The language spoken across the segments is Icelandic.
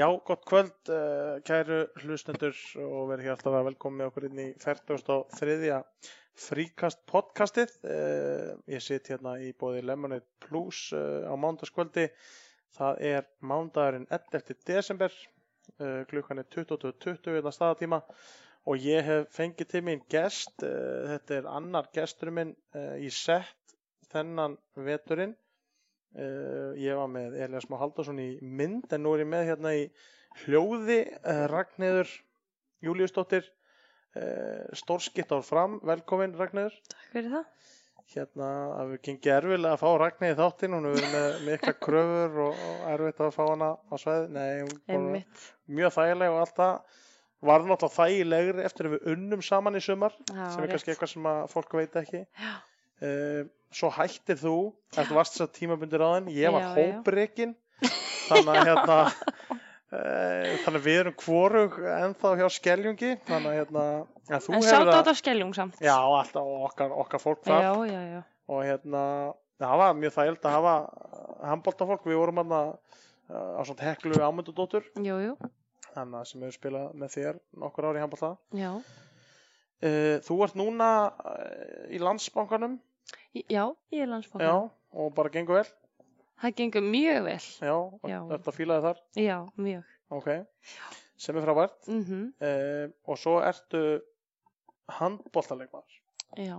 Já, gott kvöld, uh, kæru hlustendur og verið hér alltaf að velkomi okkur inn í 43. fríkast podcastið. Uh, ég sitt hérna í bóði Lemonade Plus uh, á mándaskvöldi. Það er mándagurinn 11. desember, klukkan er 22.20 hérna staðatíma og ég hef fengið til mín gest. Þetta er annar gesturinn minn í sett þennan veturinn. Uh, ég var með Elias Má Haldarsson í mynd en nú er ég með hérna í hljóði uh, Ragnhildur Júliusdóttir uh, stórskitt ár fram, velkomin Ragnhildur Takk fyrir það. hérna að við gengið erfilega að fá í þáttinn. Hún er með mikla kröfur og, og erfitt að fá hana á sveið nei, mjög þægileg og allt það. Var náttúrulega þægilegri eftir að við unnum saman í sumar Já, sem er kannski rétt. eitthvað sem fólk veit ekki. Já. Uh, svo hættir þú eftir varst þess að tímabundir á þenn ég var hóprekin. Þannig að hérna uh, þannig að við erum hvorug ennþá hjá Skeljungi. Þannig að hérna ja, þú En hefur á skeljung samt. já alltaf okkar, okkar fólk þar. Já, já, já. og hérna það var mjög þægild að hafa handbóltafólk, við vorum hann uh, á svona heklu ámyndudóttur þannig að sem hefur spilað með þér nokkur ári handbólta Já. uh, þú ert núna í landsbankanum Já, ég er já, landsbókar. og bara gengur vel Það gengur mjög vel. já, Já. þetta fílaði þar Já, mjög. ok, sem er frábært Mm uh, og svo ertu handbóltaleikmar Já.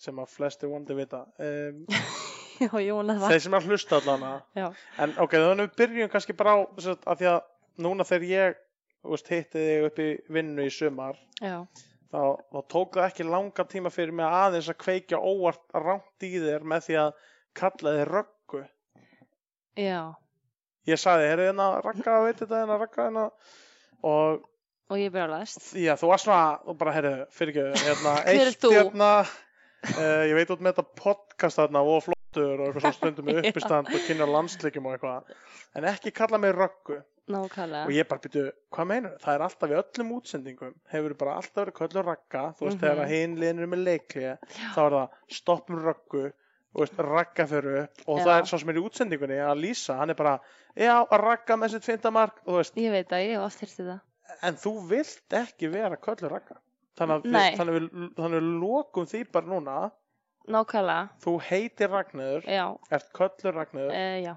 sem að flesti vondi vita um, Já, ég vona það. þeir sem er að hlusta allana Já. en ok, þannig við byrjum kannski bara á því að núna þegar ég veist, hitti þig upp í vinnu í sumar Já. Þá, þá tók það ekki langa tíma fyrir mig aðeins að kveikja óvart rámt í þér með því að kalla þig röggu. Já. ég sagði, heyrðu hérna ragga, veit þetta hérna ragga hérna. Og Og ég brjálaðist. já, þú var svona, þú bara, heyrðu, fyrir ekki hérna, er eitt hérna uh, ég veit út með þetta podcast þarna og flottur og eitthvað svona stundum með uppistand og kynna landsleikum og eitthvað. En ekki kalla mig röggu Nákvæmlega. og ég bara byrju, hvað meinar það er alltaf í öllum útsendingum hefur bara alltaf verið köllu ragga þú veist Mhm. þegar hinn liðnir með leikli þá er það stoppum veist, ragga fyrir upp og Já. það er svo sem er í útsendingunni að lýsa, hann er bara já, ragga með sitt fintamark Ég veit að ég hef oft þyrsti það. en þú vilt ekki vera köllu ragga þannig að við, við, við lokum því bara núna Nákvæmlega. þú heitir Ragnöður, Já. ert köllu Ragnöður E, já.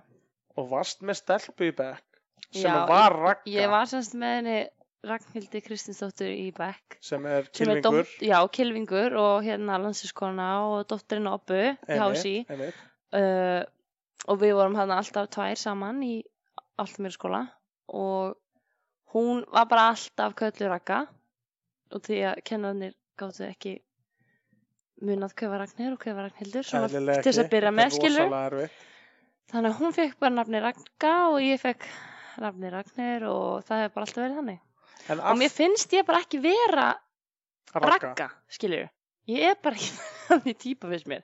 og varst með stelpu í bekk sem Já, var ragga Ég var semst með henni Ragnhildi Kristinsdóttur í Beck. sem er sem er kilvingur dótt- Já, Kilvingur og hérna landsinskona og dóttirinn Oppu í HSI. einmitt, uh, og við vorum hérna alltaf tvær saman í alltaf skóla og hún var bara alltaf köllu rakka og því að kennarnir gáttu ekki munað hver var Ragnir og hver var Ragnhildur svona Eðlilega til þess að ekki. byrja Þetta með er skilur rosalega erfitt. þannig að hún fekk bara nafni Ragga og ég fekk nafni Ragnir og það hefur bara alltaf verið þannig En og mér finnst ég bara ekki vera ragga. Ragga, skilur ég er bara ekki þannig típa fyrst mér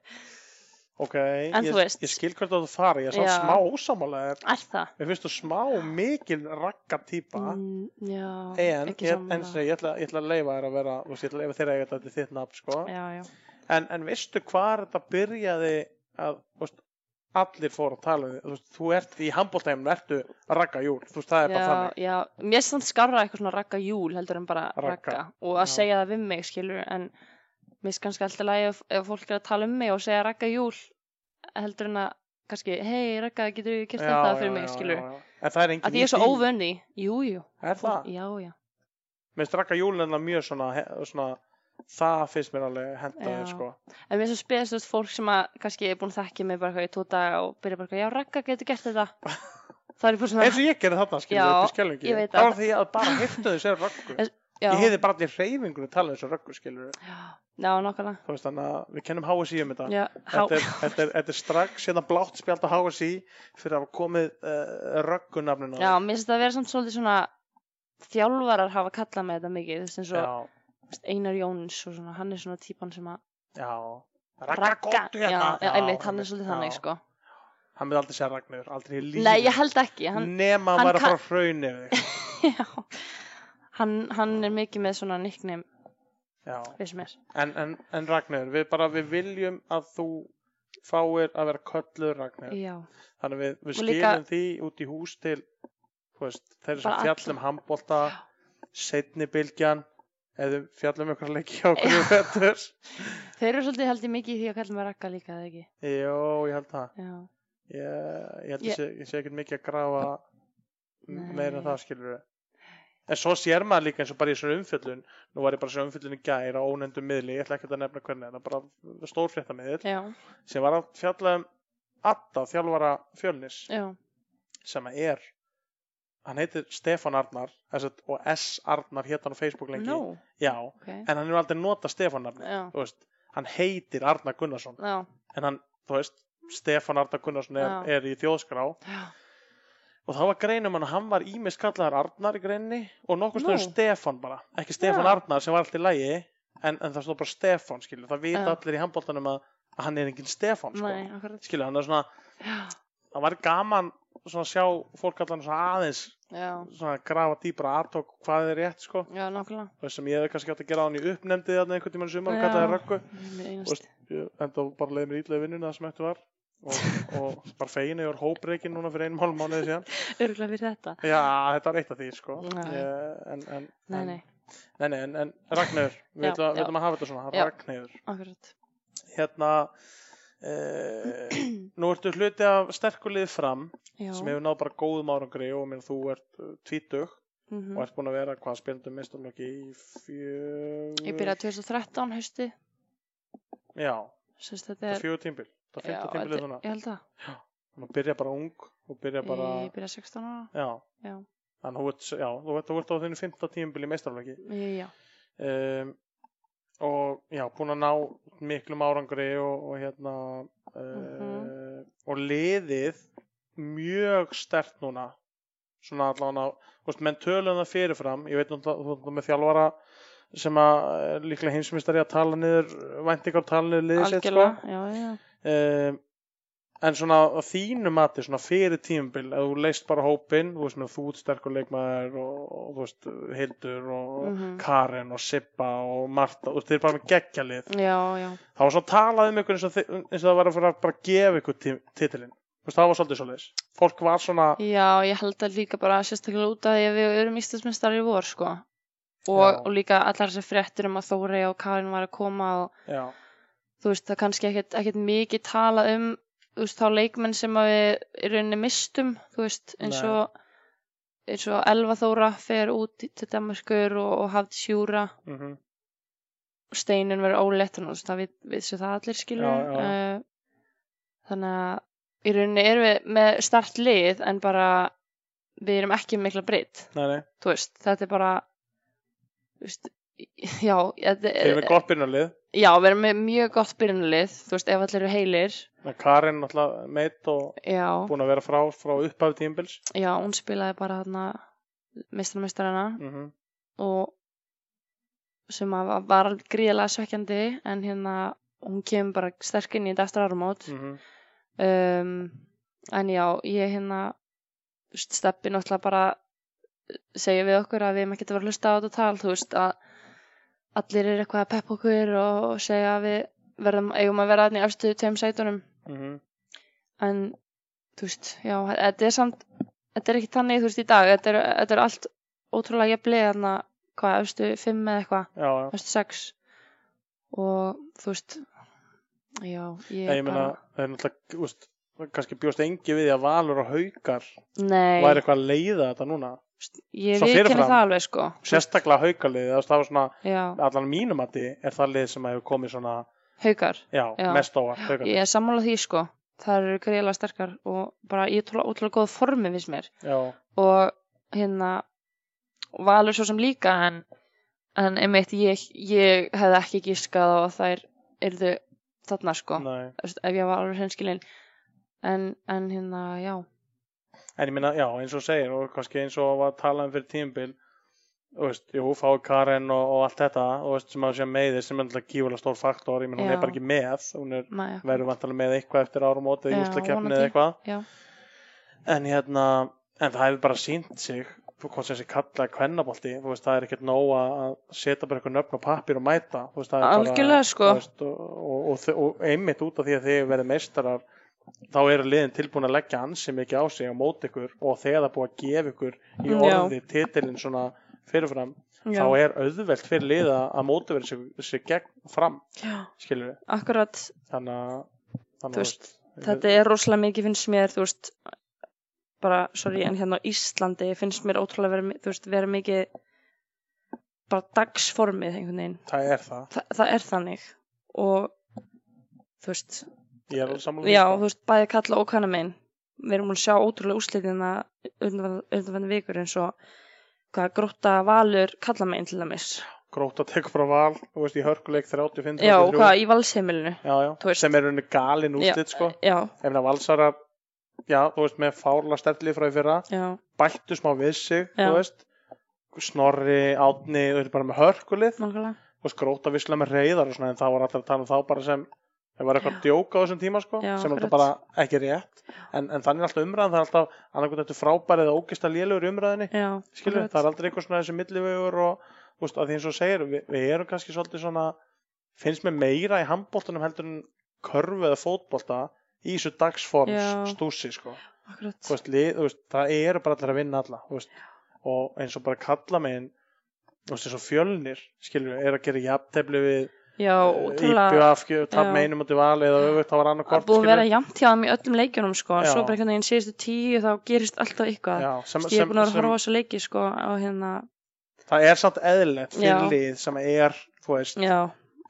Ok, En ég, ég skil hvert að þú fara, ég er Já. smá ósamálega. er það? Mér finnst þú smá mikil ragga típa. Mm, já, En ég, en sem ég, ætla, ég ætla að leifa þér að vera, veist, ég ætla að leifa þér að þetta þitt nafn, sko. já, já. En, en veistu hvað þetta byrjaði að, veist, allir fóru að tala um. Þú veist, þú ert í handbóltæminu, ertu ragga júl. Þú veist, það er bara já, þannig. já, mér er samt skarra eitthvað svona ragga júl heldur en bara Ragga, ragga, og að já. segja það við mig skilur en mér er kannski alltaf lægi ef, ef fólk er að tala um mig og segja ragga júl heldur en að kannski hei ragga getur við gert þetta fyrir mig skilur já, já. En það er engin að ég er svo óvönni, jú, jú Er það? já, já, Mér finnst ragga júl en mjög svona, svona, það finnst mér alveg hendaði, sko. en mér er svo spesast út fólk sem að kannski er búin að þekkja mig bara eitthvað í tvo daga og byrja bara já ragga getur gert þetta. Það er eins og ég gerði þarna skilur Já, það það. var því að bara heyrtu þau sér röggu En- já, ég hefði bara allir reyfingunni talað þessu röggu skilur já, já, nákvæmlega. Þú veist þannig að við kennum HSI um þetta. Já, þetta er, þetta, er, þetta er strax hérna blátt spjald á HSI fyrir að hafa komið uh, röggunafninu já, mér finnst þetta að vera samt svolítið svona þjálfarar hafa kallað með þetta mikið þú veist eins og Einar Jóns og svona, hann er svona típan sem að já. já, hérna. já, einmitt, hann er svolítið þannig sko. Hann myndi aldrei segja Ragnar aldrei í lífi. Nei, ég held ekki hann, nema hann að vera kann- frá hraunni já, hann, hann er mikið með svona nickname. Við sem er. En, en, en Ragnar við bara við viljum að þú fáir að vera kölluð Ragnar. Já, þannig að við, við Og líka- skilum því út í hús til veist, þeir sem fjallum handbólta setni bylgjan eða fjallum ykkur leiki okkur í vettur Þeir eru svolítið held ég mikið því að kalla mig rakka líka, eða ekki? Jó, ég held það. Já. ég, ég held ég sé, ekkert mikið að grafa meira en það skilur en svo sér maður líka eins og bara í þessari umfjöllun. Nú var ég bara þessari umfjöllun í gær á ónefndum miðli, ég ætla ekki að nefna hvernig það er bara stórfréttamiðl Já, sem var að fjalla um Adda, þjálfara fjölnis já, sem að er hann heitir Stefán Arnar að- og S. Arnar hétt hann á Facebook lengi. No, já, ok, en hann er aldrei nota Stefán Arnar já, þú veist, hann heitir Arnar Gunnarsson. Já, en hann, þú veist, Stefán Arnar Gunnarsson er, er í þjóðskrá. Já, og þá var greinum hann hann var ímis kallaðar Arnar í greinni og nokkur stöður Nú. Stefán bara, ekki Stefán Já. Arnar sem var alltaf í lægi en, en það stóð bara Stefán skilur, það vita allir í handbóltanum að, að hann er engin Stefán sko. skilur, hann er svona, já, það var gaman svona sjá fólk allan svona aðeins já, svona grafa dýpra aðtók hvað er rétt sko. Já, nákvæmlega, það sem ég hefði kannski átt að gera á hann í uppnefndið þarna einhvern tímann í sumar og Já. kallaði röggu. einast, veist, ég- en það bara leiði mér ítlaði vinnuna það sem eftir var. Og, og bara fegin ég var hópreikin núna fyrir einum hálf mánuði síðan. Örgulega fyrir þetta, já, þetta var eitt af því sko. Nei. ég, en, en, nei, en, nei, nei, nei, en, en Ragnheiður við Já, ætlum að- við já. ætlum að hafa þetta svona, Já. Ragnheiður. Akkurat, hérna eh, nú ertu hluti af sterkulið fram já, sem hefur náð bara góðum árangri og mér þú ert uh, tvítug mhm. og ert búin að vera hvað spildum mistarlokki í fjögur ég byrjaði 2013 hausti, já, það þetta er fjögur tímbil það er fymta tímbilið svona ég held það, maður byrja bara ung og byrja bara ég byrjaði 16 ára, já, já, þannig þú já, þú ert, þú á þenni fymta tímbil í já, um, og já, búin að ná miklum árangri og, og hérna uh, Mhm. og liðið mjög stert núna svona allavega veist, menn tölum það fyrirfram ég veit þú þú ert með þjálfara sem að er líklega hinsmistari að tala niður væntingar tala niður liðið sitt sko. um, en svona á þínu mati svona fyrir tímabil ef þú leist bara hópin þú veist þú ert sterkur leikmaður og, og þú veist Hildur og Mhm. Karen og Sippa og Marta og þeir eru bara með geggjalið já, já, það var svona talað um ykkur eins og, eins og það var að fara að bara gefa ykkur tí- titilinn. Þú veist það var svolítið svolítið fólk var svona Já, ég held að líka bara sérstaklega út að við erum ístasmestari í vor, sko. Og, og líka allar þessi fréttur um að Þórey og Karin var að koma og já, þú veist, það kannski ekkert, ekkert mikið tala um, þú veist, þá leikmenn sem við í rauninni mistum, þú veist, eins og, eins og Elva Þóra fer út til Damaskur og, og hafði sjúra mm og Steinun verður óleitt, þannig að það við, við sér það allir skilur. Já, já. Uh, þannig að í rauninni erum við með start lið en bara við erum ekki mikla breytt nei, nei, þú veist, þetta er bara þú veist, já þetta, þeir eru með gott byrjunarlið já, við erum með mjög gott byrjunarlið þú veist, ef allir eru heilir. Með Karen náttúrulega meitt og já, búin að vera frá, frá upphafi tímbils já, hún spilaði bara þarna meistarmeistarana mm og sem að var- gríðlega svekkjandi en hérna, hún kemur bara sterk inn í þetta eftir árumót -hmm. um, en já, ég hérna steppi náttúrulega bara segja við okkur að við erum ekki að vera hlusta á þetta tal, þú veist að allir er eitthvað að peppa okkur og, segja að við verðum, eigum að vera í efstu tveim sætunum. Mm en þú veist, já, þetta er samt þetta er ekki þannig, þú veist, í dag. Þetta er, þetta er allt ótrúlega jafnlega þarna, hvað, efstu fimm eða eitthvað? Efstu sex. Og þú veist já, ég, Ég, meina, það er náttúrulega, veist, kannski bjóst engi við að Valur og Haukar nei, væri eitthvað að leiða þetta núna. Ég fyrirfram. það alveg sko Sérstaklega já, allan mínum að er það lið sem hefur komið svona, haukar, já, Já. mest Haukar. ég er sammála því sko það eru greiðlega sterkar og bara ég er ótrúlega góð formi viss mér Já, og hérna valur svo sem líka en, en einmitt ég, ég hefði ekki gískað á að þær yrðu þarna sko nei. Ef ég var alveg hreinskilin en, en hérna, já En ég meina, já, eins og þú segir, og kannski eins og var talað um fyrir tímabil, þú veist, jú, fái Karen og, og allt þetta, og veist, sem að sé meiðir, sem er náttúrulega gífulega stór faktor, ég meina, hún er bara ekki með, hún er, verður vantilega með eitthvað eftir árum mótið, Já, jústakefni vonandi. eða eitthvað. já, En hérna, en það hefur bara sínt sig, hvað sem þessi þú veist, það er ekkert nóg að setja bara eitthvað nöfn á pappir og mæta, þú veist, bara, sko. þú veist, og, og, og, og einmitt út af því að þið verið meistarar þá eru liðin tilbúin að leggja ansi mikið á sig á mót ykkur og þegar það búið að gefa ykkur í Já. orði titilin svona fyrirfram já, þá er auðvelt fyrir liða að móta verið sig, sig gegn fram já, skilur við akkurat. Þannig að þannig Þú að, veist, þetta er rosalega mikið finnst mér, þú veist bara, sorry, en hérna á Íslandi finnst mér ótrúlega þú veist, vera mikið bara dagsformið einhvern veginn, það er það, Þa, það er þannig. Og þú veist, já, sko. þú veist, bæði kalla og kanna megin við erum múin að sjá ótrúlega úrslitina undanfændi vikur eins og hvað grótta valur kalla megin til dæmis gróta tekur frá val þú veist, í hörkuleik 35 já, 33. hvað í valsheimilinu já, já, Þú veist. sem er unni galin úrslit sko. já, ef það valsarar já, þú veist, með fárla stertlið frá í fyrra bættu smá við sig, þú veist Snorri, Átni, þau eru bara með hörkulið þú veist, gróta visslega með reyðar og svona, en það var allir að tala um þá bara sem það var eitthvað djók á þessum tíma sko, Já, sem alltaf bara ekki rétt. En, en þannig er alltaf umræðan, það er alltaf annarkvæmt þetta frábærið eða ógist að lélugur umræðinni já, skilur, það er aldrei eitthvað svona þessi millivegur og þú veist, að því eins og segir, við, við erum kannski svolítið svona, finnst mér meira í handbóltanum heldur en körfu eða fótbolta í þessu dagsforms stúsi, sko, veist, lið, veist það eru bara allir að vinna alla, veist. Og eins og bara kalla megin eins og fjölnir, skilur, er að gera jafntefli við já, ótrúlega. IBF, tap meinum út í vali eða öfugt, það var annað Það kort er búið að vera jafnt hjá þeim í öllum leikjunum sko, svo bara einhvern veginn síðustu tíu þá gerist alltaf sem, Ég er búin að vera að horfa á þessu leiki sko á hérna, það er samt eðlilegt fyrir lið sem er, veist,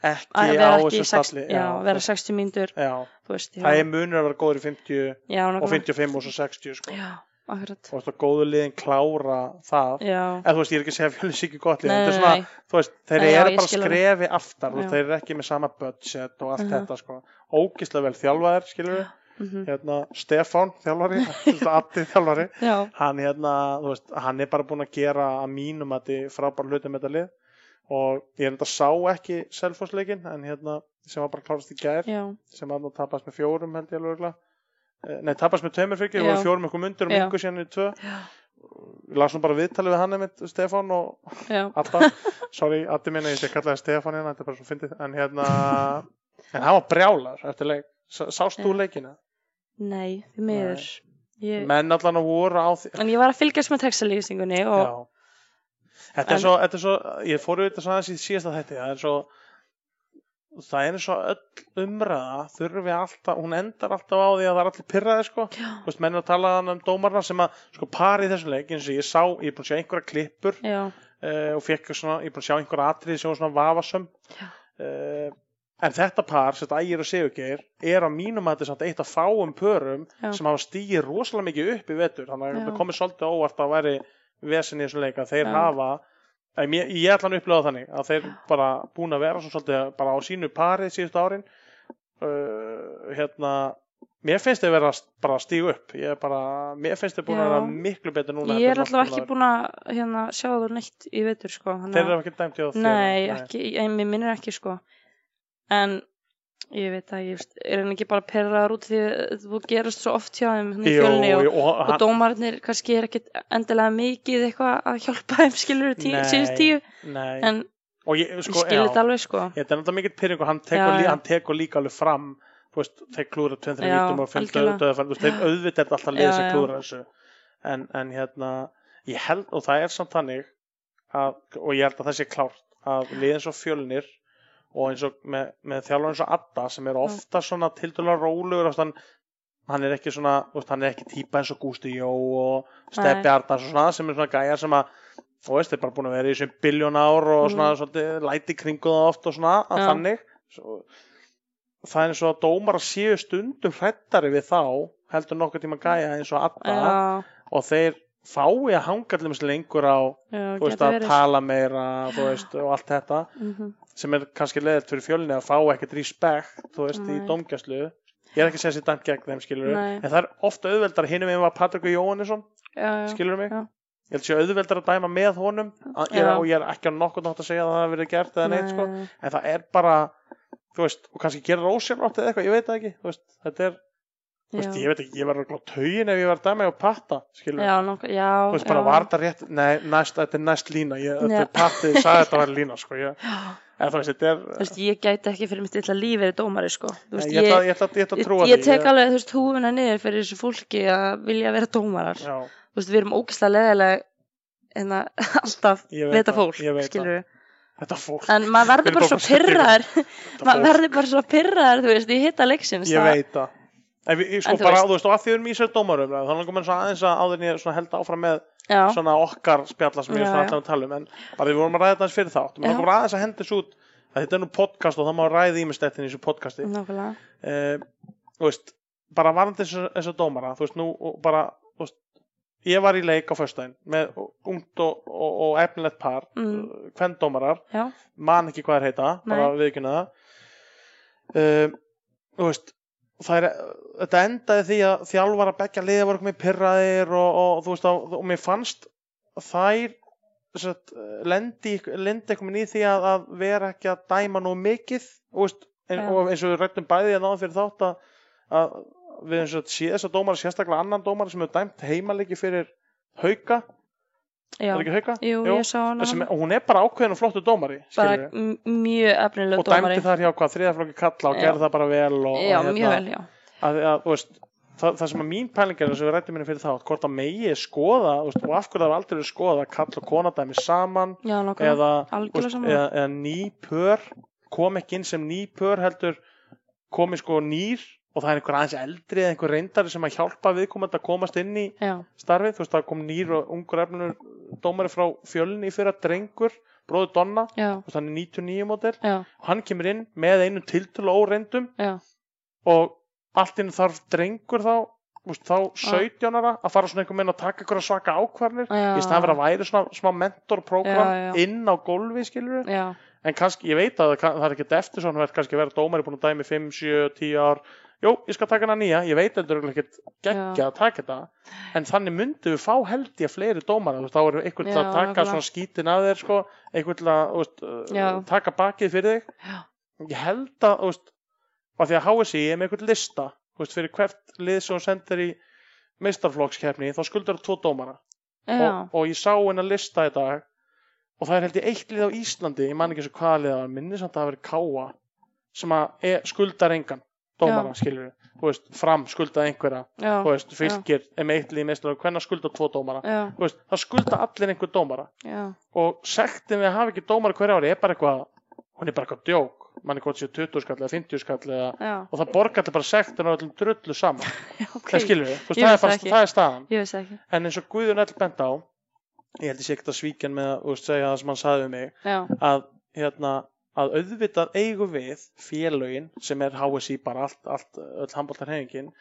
ekki á þessu stalli. vera 60 mínútur, já, þú veist, já, það er munur að vera góður í 50 já, og nákvæmlega. 55 og svo 60 sko. Já, akkurat, og veist, góðu liðin klára það. Já, eða þú veist, ég er ekki að segja að ekki gott lið nei, en þetta er svona, veist, þeir Nei, já, eru ég bara skrefi aftar Já. þeir eru ekki með sama budget og allt Mhm. þetta sko, ógislega vel þjálfaðir skilur við, mhm, hérna Stefán þjálfari, Addi þjálfari. Já, hann hérna, veist, hann er bara búinn að gera að mínum að þið frábær hluti með þetta lið. Og ég er enda sá ekki selfosleikin, en hérna sem var bara klárast í gær, já, sem var nú tapast með fjórum held ég alveg nei, tapast með tveimur fyrir, Já. voru fjórum ykkur mundur Já. mingu síðan í tvö. Já, ég las nú bara viðtalið við hann einmitt Stefán og Adda sorry, Addi minna, ég sé kallaði Stefán hérna, þetta er bara svo fyndið, en hérna en hann var brjálar eftir leik. Sá- sást þú leikina? nei, því miður, ég, menn allan að voru á því en ég var að fylgjast með textalýsingunni og. Þetta er, En- svo, þetta er svo, ég fór auðvitað svona aðeins í síðasta þetta, það er svo, það er eins og öll umræða þurfi alltaf, hún endar alltaf á því að það er allir pyrraði sko, þú veist, menn er að tala um dómarna sem að, sko, pari þessum leik, eins og ég sá, ég er búin að sjá einhverja klippur uh, og fekk svona, ég er búin að sjá einhverja atrið sem var svona vafasöm, Já. uh, en þetta par, þetta ægir og seguggeir, er á mínum að þetta er samt eitt af fáum pörum Já. sem hafa stígið rosalega mikið upp í vetur, þannig að Já. það komið svolítið óvart að væri vesen í þessum leik að þeir Já. hafa Mér, ég ætla að upplega þannig að þeir bara búin að vera svo svolítið bara á sínu pari síðustu árin. Uh, hérna mér finnst þeir vera að- bara að stígu upp. Ég er bara, mér finnst þeir búin að Já. vera miklu betur núna ég er nokkurn ekki búin að hérna, sjá þú neitt í vetur sko, þeir að- eru ekki dæmt hjá þér Nei, ég, minnir ekki sko. En ég veit að ég er hann ekki bara perraðar út því að þú gerast svo oft hjá þeim í fjölni og, og, og hann, dómarnir kannski er ekkit endilega mikið eitthvað að hjálpa þeim skilur tí, síðust tíu. nei, en ég, ég sko, skil já, þetta alveg sko. Þetta er náttúrulega mikill pyrring og hann tekur, Já, já. hann tekur líka alveg fram þeir klúra 2-3 Já, vítum og 5 algjörlega. döðafæn, þú veist, þeir auðvitað er alltaf liðið Já, sem klúra þessu. En, en hérna, ég held og það er samt þannig að, og ég held að það sé klárt að liðið eins og fjölnir og eins og með, með þjálfur eins og Adda sem er ofta svona tildulega rólugur og hann, hann er ekki svona veist, hann er ekki típa eins og Gústi Jó og Steppi Nei. Arnars og svona sem er svona gæjar sem að þú veist, þeir bara búin að vera í þessum biljón ár og svona Mhm. svolítið læti kringu það oft og svona að þannig. Svo, það er eins og að dómar að séu stundum hrættari við þá heldur nokkuð tíma gæja eins og Adda. Já, og þeir fái að hanga allir lengur á já, veist, að verið. tala meira veist, og allt þetta Mhm. sem er kannski leðilt fyrir fjölni að fá ekkert respekt veist, í dómgæslu. Ég er ekki að segja sér dæmt gegn þeim skilur Nei. en það er ofta auðveldar hinum við var Patrik Jóhannesson Já, já, skilur mig? Já. ég held sé auðveldar að dæma með honum að, ég, og ég er ekki á nokkuð nátt að segja að það hafi verið gert eða neitt sko. Nei. en það er bara þú veist, og kannski gera ósjálfrátt eða eitthvað, ég veit ekki þetta er Já. ég veit ekki, ég var á taugin ef ég var að dæma og patta, Já, nokkuð, já. þú veist, bara já. var þetta rétt, nei, næst, þetta er næst lína, ég, þetta er pattið, sagði þetta var lína, sko, ég, þú veist, er, Þú veist, ég gæti ekki fyrir mitt illa líf verið dómari, sko. Veist, ég, ég, ætla, ég, ég að ég, trúa ég því, tek alveg, þú veist, húfuna niður fyrir þessu fólki að vilja vera dómarar. Þú veist, við erum ógislega leðilega en að alltaf Ég það, fólk, ég skilur við. En maður verður bara svo pyrraður, maður verður bara svo pyrraður, þú veist, í hitta leiksins. ég veit það, en við, sko, En bara, þú veist, og að því við erum í sér dómarum, þá mér svona aðeins að áður svona held áfram með Já, svona okkar spjalla sem er svona já. allan að tala um, en bara við vorum að ræða þetta aðeins fyrir þátt, langar bara aðeins að henda þessu út, að þetta er nú podcast og það má ræða ímestættin í þessu podcasti, nákvæmlega. uh, þú veist, bara varandi þessu, dómara, þú veist, nú bara, þú veist, ég var í leik á föstudaginn með ungt og, og, og efnilegt par, Mm. hvern dómarar, Já, man ekki hvað er heita, bara Nei. viðkynna það, uh, þú veist, er, þetta endaði því að þjálfar að begja liða voru komið pyrraðir og, og þú veist, og, og mér fannst þær satt, lendi, lendi eitthvað í því að, að vera ekki að dæma nú mikið veist, en, og eins og við rættum bæði að náðum fyrir þátt að, að við eins og sé þess að dómar sérstaklega annan dómar sem hefur dæmt heimalegi fyrir hauka, já. er? Jú. Sem, og hún er bara ákveðin og flottu dómari Bara mjög efnileg og dómari. dæmdi þar hjá hvað þriðaflokki kalla og gerði það bara vel og, Já, og mjög vel, að, að, veist, það, það sem að mín pæling er sem við rættum minni fyrir þátt, hvort að megi skoða veist, og af hverju það var aldrei skoða að kalla og kona dæmi saman Já, eða, veist, sammála. eða, eða ný pör kom ekki inn sem ný pör heldur komi sko nýr og það er einhver aðeins eldri eða einhver reyndari sem að hjálpa viðkomandi að komast inn í Já, starfið, þú veist það kom nýr og ungur efnur dómari frá fjölni í fyrra drengur, bróður Donna. Er 99 mótel já, hann kemur inn með einu tiltölu óreyndum já, og allt inn þarf drengur þá veist, þá 17 ára að fara svona einhver meina að taka einhverja svaka ákvarnir í staðan fyrir að væri svona smá mentorprogram inn á gólfi skilur en kannski, ég veit að það, er ekkert eftir svona verð kannski að vera dómari búin að dæmi 5, 7, 10 ár jú, ég skal taka hana nýja, ég veit að er ekkert geggja að taka þetta. En þannig myndum við fá held ég fleiri dómara. Þú veist, þá er einhvern til Já, að taka svona skítin að þér sko, einhvern til að uh, taka bakið fyrir þig. Já. ég held að veist, af því að HSI er með einhvern lista veist, fyrir hvert lið sem hún sendir í meistarflokkskeppni þá skuldar það tvo dómara. Og, og ég sá hennar lista í dag og það er held ég eitt lið á Íslandi ég man ekki og hvaða lið var minni samt að það verið káa sem að er, skuldar engan dómara, skilur við þú veist, fram skuldað einhverja. Já, þú veist, fylgir er með eitt lið meistar hvernig skuldar tvo dómara. Já, þú veist, það skulda allir einhver dómara. Já, og sektin við að hafa ekki dómara hverja ári er bara eitthvað, hún er bara eitthvað djók. Manni hvort séu 20 skall eða 50 skall eða, og það borgar allir bara sektin og öllum drullu saman. Já, ok. það skilur við, þú veist, það er, bara, það er staðan. En eins og Guðjón Ell bent á ég held ég sé ekkert að svíkja hann með að þú veist, segja það sem hann sagði um mig að, hérna, að auðvitað eigum við félögin sem er HSI bara allt, allt öll handbóltarhefingin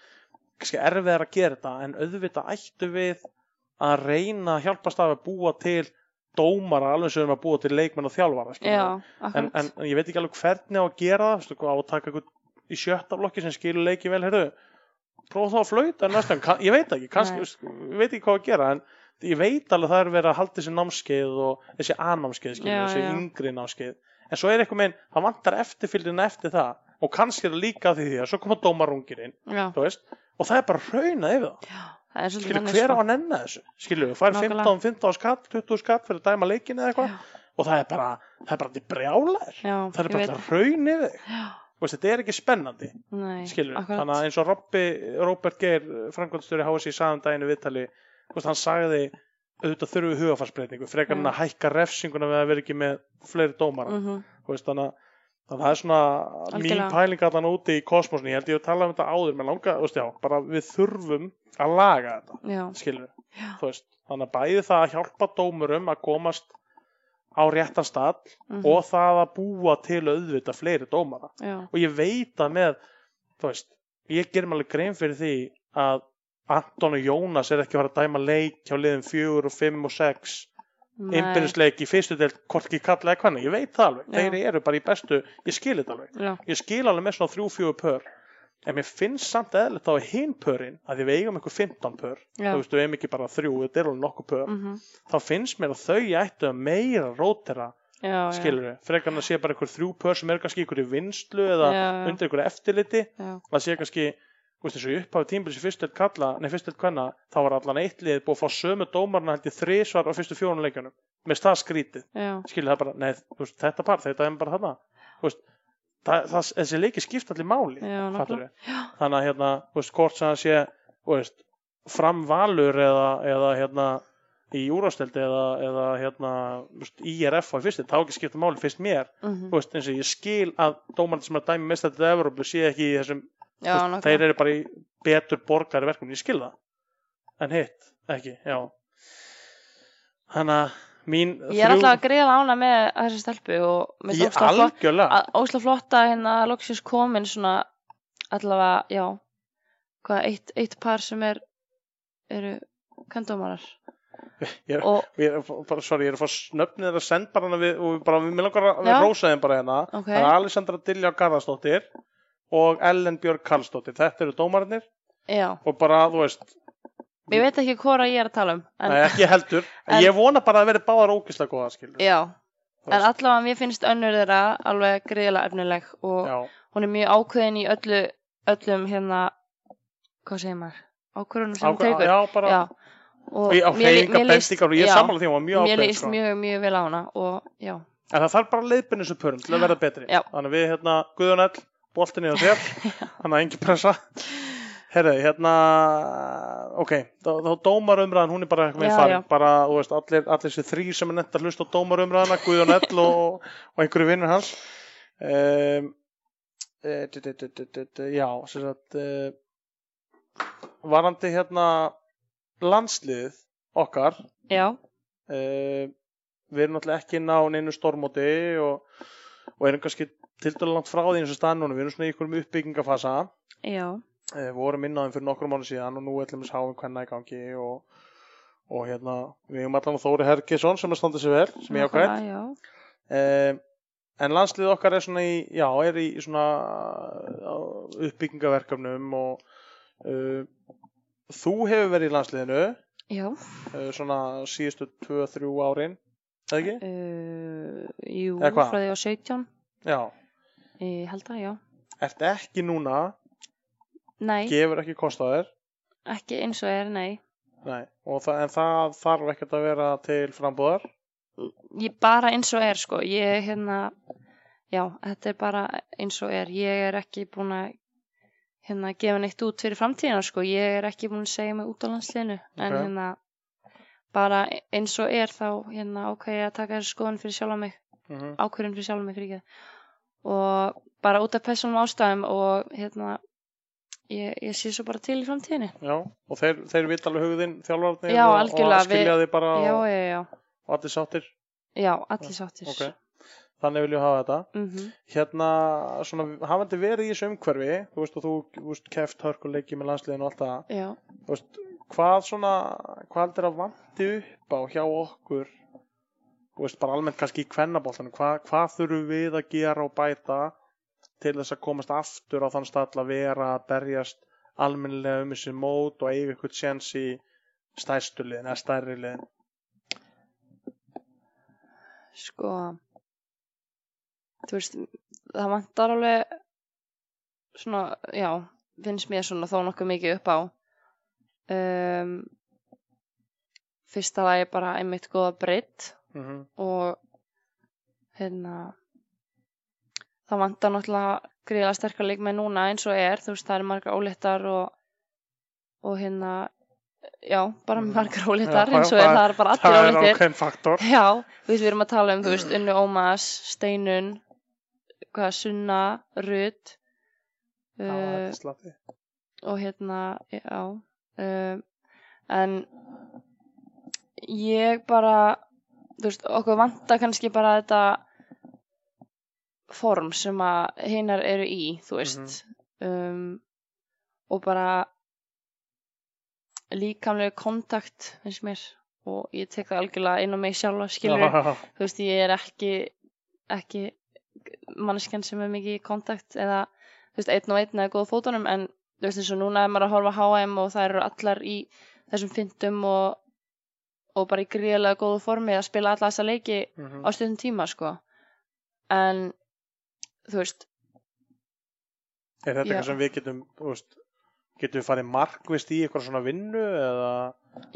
kannski erfiðar að gera þetta en auðvitað ættu við að reyna að hjálpast af að búa til dómara alveg sem við erum að búa til leikmenn og þjálfara já, en, en, ég veit ekki alveg hvernig á að gera það veistu, hvað, á að taka eitthvað í sjötta flokki sem skilur leiki vel heyrðu, prófa þá að flauta kann, ég veit ekki, kannski, ég veit ekki hvað að gera en ég veit alveg að það er verið að halda þessi námskeið og þessi Já, þessi já. yngri námskeið en svo er eitthvað meginn, það vantar eftirfylgdina eftir það. Og kannski er það líka því því að svo koma dómarungirinn, Já, og það er bara hraunað yfir það. Það er svolítið skilur, hver á sko. að nenna þessu? Skilur, fær Nákvæmlega. 15, 15 skatt 20 skatt fyrir að dæma leikin eða eitthvað. Já. og það er bara, það er bara til brjálæður Já, það er bara til raun yfir þig. Já, veist, þetta er ekki spennandi. Nei, skilur, akkurat. þannig að eins og Robby, Robert Geir Frankvældstöri HSI sagðan daginu viðtali veist, hann sagði auðvitað þurfi hugafarsbreytingu frekar en Já. að hækka refsinguna við að vera ekki með fleiri dómara. Mhm, þú veist, þannig, að- þannig að það er svona mín Algjörlega. pæling allan úti í kosmosni ég held ég að tala um þetta áður með langa veist, já, bara við þurfum að laga þetta veist þannig að bæði það að hjálpa dómurum að komast á réttan stað mhm, og það að búa til auðvitað fleiri dómara. Já, og ég veit að með ég ger mér alveg grein fyrir því að Anton og Jónas er ekki að fara að dæma leik hjá liðum 4 og 5 og 6 nei, einbyrðisleik í fyrstu deild hvort ekki kalla eða hvernig, ég veit það alveg. Já. þeir eru bara í bestu, ég skil þetta alveg. Já, ég skil alveg með svona 3-4 pör. En mér finnst samt eðlert á hinn pörin að því við eigum eitthvað 15 pör. Já, þú veist, við eigum ekki bara þrjú, þetta er alveg nokkuð pör. Mhm, þá finnst mér að þau ættu að meira rótera skilur við, frekar en að sé bara einhver þrjú pör sem eru kannski einhverju vinslu eða undir einhverju eftirliti. Það sé kannski veist, í upphafi tímbils í fyrstu eitt kalla, nei fyrstu eitt kvenna, þá var allan eitt lið búið að fá sömu dómarna held ég þrísvar á fyrstu fjórun leikjunum, með stað skrítið, já, skilur það bara, nei, þú veist, þetta par, þetta er bara þarna, þú veist, það, það, þessi leiki skipt allir máli, Já, þannig að hérna, þú veist, hvort sem það sé, þú veist, framvalur eða, eða hérna, í úrásteldi eða, eða hérna, veist, IRF á í fyrstu, þá ekki skipta máli fyrst mér, mhm, þú veist, eins og ég skil að dómarnir sem er að dæmi mest þetta Evrópu sé ekki í þessum, já, nákvæmlega. þeir eru bara í betur borgari verkefni, ég skil það. En hitt, ekki, já. Þannig að mín Ég er alltaf að greiða ána með þessi stelpu og mér finnst óslega flott, algjörlega. að- óslega flott að hérna loksins komin svona allavega, já, hvað, eitt, eitt par sem er, eru kandómarar og, ég er bara, sorry, ég er að fá snöfnið þeirra send bara hana við, og við bara, við langar að við rósa þeim bara hérna. Ok, það er Alessandra Dilja Garðarsdóttir og Ellen Björg Karlsdóttir. Þetta eru dómarnir já, og bara, þú veist ég veit ekki hvora ég er að tala um, en, nei, ekki heldur, en, ég vona bara að verði báðar ógislega góða, skilur já, en allavega mér finnst önnur þeirra alveg greiðlega efnileg og já, hún er mjög ákveðin í öllu, öllum hérna, hvað segir maður, ákveðunum sem ákveð, tekur, já, bara já, og á mér mér líst- ég mjög sko. mjög, mjög vel á hana og já, En það þarf bara leiðbyrni þessu pörum til að verða betri. Þannig að við hérna, Guðunell, boltinni á þér, þannig að engin pressa. Herðu, hérna, ok, þá, þá dómarumræðan, hún er bara eitthvað Já, farin. Bara, þú veist, allir, allir þessi þrý sem er nefnt að hlusta á dómarumræðana, Guðunell og, og einhverju vinnur hans. Um, e, d, d, d, já, sem sagt, uh, varandi hérna landsliðið okkar, já, uh, við erum náttúrulega ekki inn á neinu stormóti og, og erum kannski til dæla langt frá því eins og staðan núna, við erum svona í einhverjum uppbyggingafasa já, uh, vorum inn á þeim fyrir nokkrum mánu síðan og nú ætlum við háum hvenna í gangi og, og hérna, við erum allan Þóri Hergesson sem er standað sér vel, sem ég ákvæmt já, uh, en landslið okkar er svona í, já, er í svona uh, uppbyggingaverkefnum og uh, þú hefur verið í landsliðinu já, uh, svona síðustu 2-3 árin, eða ekki? uh, jú, frá því á 17, Já, ég held að, já, ert ekki núna, nei, gefur ekki kost á þér, ekki eins og er, nei, Nei, það, en það þarf ekkert að vera til frambúðar. ég bara eins og er, sko, ég, hérna, já, þetta er bara eins og er, ég er ekki búin að, hérna, gefa neitt út fyrir framtíðina, sko, ég er ekki búin að segja mig út á landsliðinu, en Ok. hérna, bara eins og er þá, hérna, ákveði að taka þessu skoðun fyrir sjálfa mig, Mm -hmm. ákvörðun fyrir sjálf mig fyrir ekki og bara út af persónum ástæðum og hérna ég, ég sé svo bara til í framtíðinni Já, og þeir, þeir vita alveg hugðinn þjálfarnir Já, og, og skilja þið bara já, já, og allir sáttir. já, allir sáttir Ok, þannig viljum við hafa þetta. Mhm. Hérna, svona, hafandi verið í þessu umhverfi, þú veist, og þú, þú veist, keft hörkuleiki með landsliðinu og allt það, hvað svona, hvað heldur að vanti upp á hjá okkur, þú veist, bara almennt kannski í kvennaboltanum, hvað, hvað þurfum við að gera og bæta til þess að komast aftur á þann stall að vera að berjast almennilega um þessi mót og eiga eitthvað séns í stærstu liðin eða stærri liðin. sko þú veist það vantar alveg svona, já finnst mér svona þó nokkuð mikið upp á um, fyrsta lagi bara einmitt góða breytt Mm -hmm. og hérna það vantar náttúrulega gríðlega sterkar leikmenn núna eins og er, þú veist það eru margar óléttar og, og hérna já, bara Mm. margar óléttar eins og er, það- það er bara Það allir er óléttir ákveðin faktor. já, við erum að tala um þú veist Unnu Ómas, Steinun hvað, Sunna, þetta uh, er slatti. og hérna, já um, en ég bara þú veist, okkur vantar kannski bara þetta form sem að hinnar eru í, þú veist. Um, og bara líkamlegu kontakt finnst mér. Og ég tek það algjörlega inn á mig sjálfa skilur, Já, þú veist, ég er ekki ekki manneskjan sem er mikið í kontakt eða, þú veist, einn og einn eða góð fótunum en þú veist, eins og núna er maður að horfa á HM og það eru allar í þessum fyndum og, og bara í gríðlega góðu formi að spila alla þessa leiki mhm. á stundum tíma, sko en þú veist, Er þetta eitthvað sem við getum, veist, getum við farið markvist í eitthvað svona vinnu eða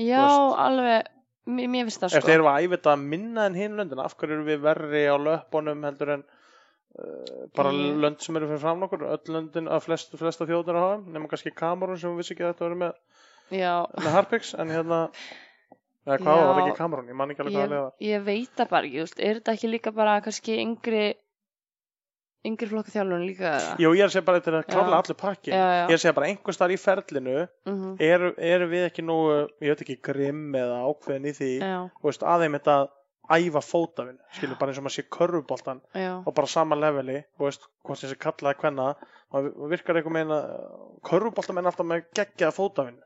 Já, veist. alveg, mér, mér finnst það eftir sko. erum við að æfa þetta minna en hinn löndin af hverju erum við verri á löpunum heldur en uh, bara Ég- lönd sem eru fyrir fram nokkur öll löndin að flest, flesta þjóðnir að hafa nema kannski Kamerun sem við vissi ekki að þetta verið með, Já, með Harpix en hérna eða hvað var þetta ekki Kamerun, ég man ekki alveg hvað að leiða ég veit það bara ekki, er þetta ekki líka bara kannski yngri, yngri flokka þjálfun líka? Jú, ég er að segja bara þetta er klálega Já. allur pakki Já, já. ég er að segja bara einhvers þar í ferlinu Mhm, eru, eru við ekki nú ég veit ekki grimm eða ákveðin í því. Veist, aðeim þetta æfa fótavinn, skilur bara eins og maður sé körfuboltan og bara sama leveli, þú veist, hvort sé kallaði hvenna, og virkar einhver meina körfuboltamenn alltaf með geggjaða fótavinn,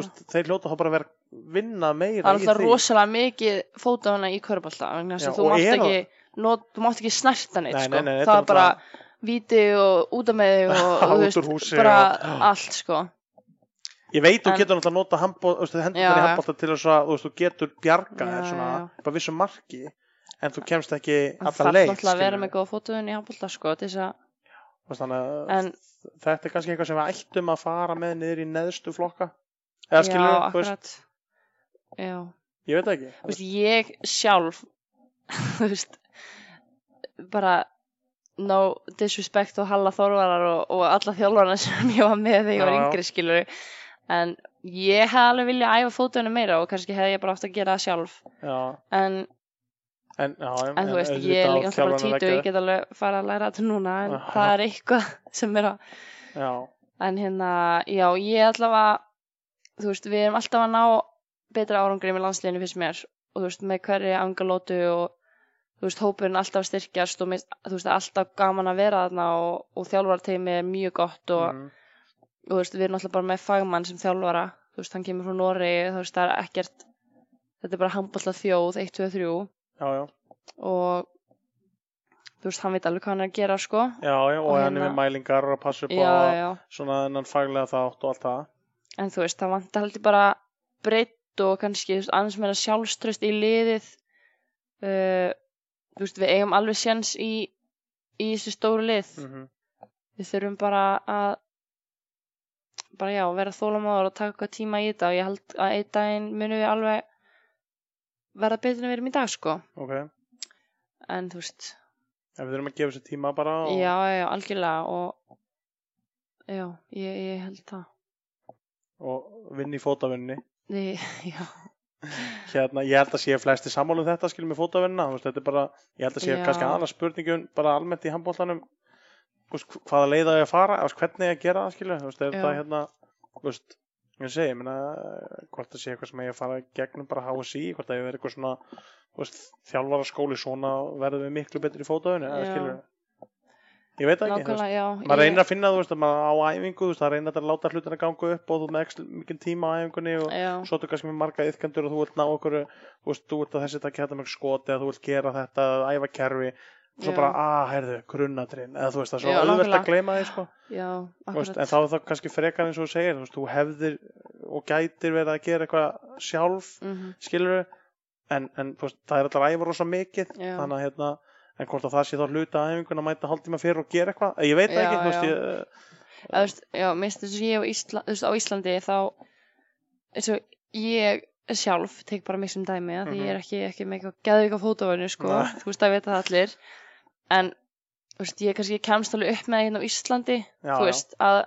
veist, þeir hljóta þá bara að vera vinna meira Það er í alltaf því. rosalega mikið fótafana í að þú og mátt ekki, not, þú mátt ekki snerta neitt Nei, sko. nei, nei, það er bara víti og út af með og, og úr húsi bara og- allt sko. Ég veit þú getur náttúrulega nota hendur í handbólta til þess að þú, getur bjarga þér svona, já. bara vissu marki en þú kemst ekki Það alla þarf leið náttúrulega að vera með góða fótafun í handbólta sko, að, að þetta er kannski eitthvað sem við ættum að fara með niður í neðstu flokka. Eða skilur, þú veist, ég veit það ekki. Veist, ég sjálf veist bara no disrespect og Halla Þorvarar og, og alla þjálfarna sem ég var með þegar ég var yngri skilur en ég hef alveg viljað æfa fótunum meira og kannski hefði ég bara átt að gera það sjálf. Já, en, en, já, en þú veist, ég er líka alltaf bara títu ég get alveg fara að læra þetta núna en Já. það er eitthvað sem er að já, en hérna, já, ég allavega þú veist, við erum alltaf að ná betra árangri með landsliðinu fyrst mér. Og þú veist, með hverju angalótu og þú veist, hópurinn alltaf að styrkjast og þú veist, alltaf gaman að vera þarna og, og þjálfarteimi er mjög gott og, mm, og þú veist, við erum alltaf bara með fagmann sem þjálfara, þú veist, hann kemur frá Nóri þú veist, það er ekkert þetta er bara handballa þjóð, 1, 2, 3 já, já, og þú veist, hann veit alveg hvað hann er að gera sko. Já, já og Og hann er hérna- með mælingar og að passa upp á já, já, svona þennan faglega þátt og allt það. En þú veist, það vantar heldur bara breytt og kannski þú veist, aðeins meira sjálfströst í liðið. Uh, þú veist, við eigum alveg séns í, í þessu stóru lið. Mm við þurfum bara að bara já, vera þólamáður og taka eitthvað tíma í þetta. Og ég held að einn daginn munum við alveg verða betur en við erum í dag sko. Ok, en þú veist, en við þurfum að gefa sér tíma bara og, já, já, algjörlega og já, ég, ég held það. Og vinna í fótavinni Ég- já, hérna, ég held að sé flesti sammála um þetta skilum þú veist, þetta er bara ég held að sé Já. kannski aðra spurningum bara almennt í handbóltanum veist, hvaða leið að ég að fara, þú veist, hvernig ég að gera það skilur, þú veist, er þetta hérna þú ég segi, ég meina hvort það sé eitthvað sem ég að fara gegnum bara HSI, hvort það ég verið eitthvað svona þú veist, þjálfara skóli svona verðum við miklu betur í skilur ég veit það ekki, þú maður reynir að finna, þú veist, að á æfingu þú það reynir að láta hlutina ganga upp og þú með ekki mikið tíma á æfingunni og já, svo ertu kannski með marga yfkandur og þú vilt ná okkur þú veist, þú vilt að þessi takk hérna með skoti eða þú vilt gera þetta, æfa kerfi og svo Já. bara, að, heyrðu, grunnatrinn eða þú veist, það er svo auðvelt nákvæmlega. að gleyma því, sko veist, en þá er það kannski frekar eins og þú segir þú veist, þú hefðir og gætir verið að gera eitthvað sjálf, Mhm. skilur en, en þú veist, það er alltaf að æfa rosa mikið Já. þannig að hérna, en hvort að það sé þá hluta að æfingun að mæta hálftíma fyrir og gera eitthvað ég veit ekki, þú veist, ég, þú veist, já, minnst þess að ég Ísla, veist, á Íslandi þá eins og ég sjálf tek bara mig sem dæmi að því ég er ekki, ekki með eitthvað geðvika fótavönu sko, Mhm. Nei. þú veist það veit það allir en veist, ég kannski kemst alveg upp með það hérna á Íslandi já, þú veist, að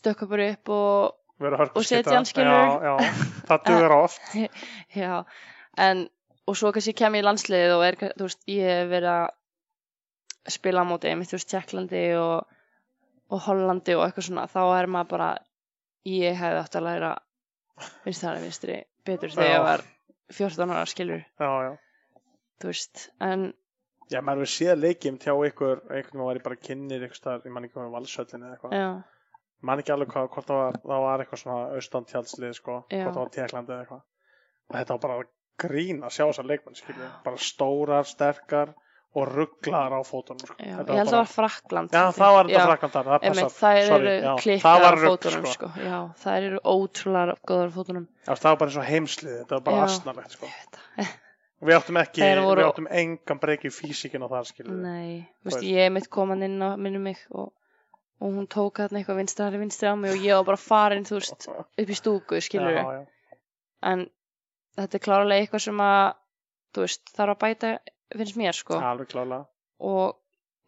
stökka bara upp og og setja hann, skilurðu. já, já, það dugur oft. Já, en og svo kannski kem ég í landsliðið og er, þú veist, ég hef verið að spila á móti, einmitt, þú veist, Tjekklandi og, og Hollandi og eitthvað svona, þá er maður bara ég hefði átt að læra vinstari vinstri betur þegar Já. ég var 14 ára skilur, já, já. Þú veist en Já, maður hefur séð leikjum tjá ykkur, einhvern veginn var ég bara kynnir ykkur staðar, ég man ekki með valsöllin eða eitthvað. já, Ég man ekki alveg hvað, hvort það var, það var eitthvað svona austantjálslið, sko, Já. hvort það var Tjekklandi eða eitthvað. Og þetta var bara grín að sjá þessar leikmenn, skilju, bara stórar, sterkar og rugglar á fótunum, sko. já, ég held að það var Frakland Já, það var þetta frakland þar, það passar. Sorry, eru það klikkar á fótunum sko. sko. já, þær eru ótrúlega góðar á fótunum Já, það var bara eins og heimslið, þetta var bara asnalegt, sko. Við áttum ekki, voru- við áttum engan breyki í físíkin á það, skilju. Nei, veist. ég er mitt koman inn á minnum mig og, og hún tók þarna eitthvað vinstri hægri vinstri á mig og ég var bara farin þú veist upp í stúku skilur já, já. en þetta er klárlega eitthvað sem að þú veist þarf að bæta finnst mér sko alveg klálega og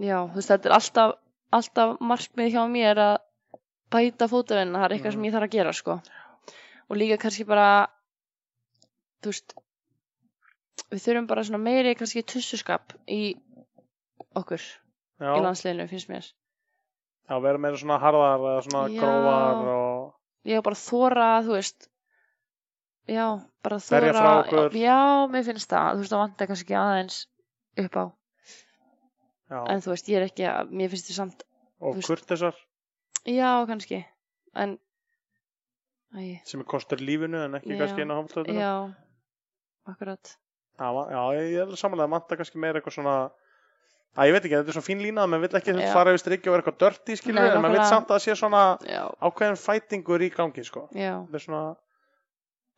já þú veist þetta er alltaf alltaf markmið hjá mér að bæta fótavinna, það er eitthvað Mhm. sem ég þarf að gera sko og líka kannski bara þú veist við þurfum bara svona meiri kannski tussuskap í okkur já, í landsliðinu finnst mér. Já, vera meira svona harðar eða svona Já. grófar og ég var bara þóra þú veist. Já, bara Berja þóra frá okkur. já, mér finnst það, þú veist það vantar kannski aðeins upp á. Já, en þú veist, ég er ekki að, mér finnst þið samt og þú veist- kurtisar já, kannski. En æ, sem er kostur lífinu en ekki Já. kannski einu hálfstöðuna já akkurat já, ég er samanlega að manta kannski meira eitthvað svona að ég veit ekki, þetta er svo fín lína að maður vill ekki fara yfir strikki og vera eitthvað dörti en maður nákvæmlega. samt að það sé svona já, ákveðin fætingur í gangi sko. svona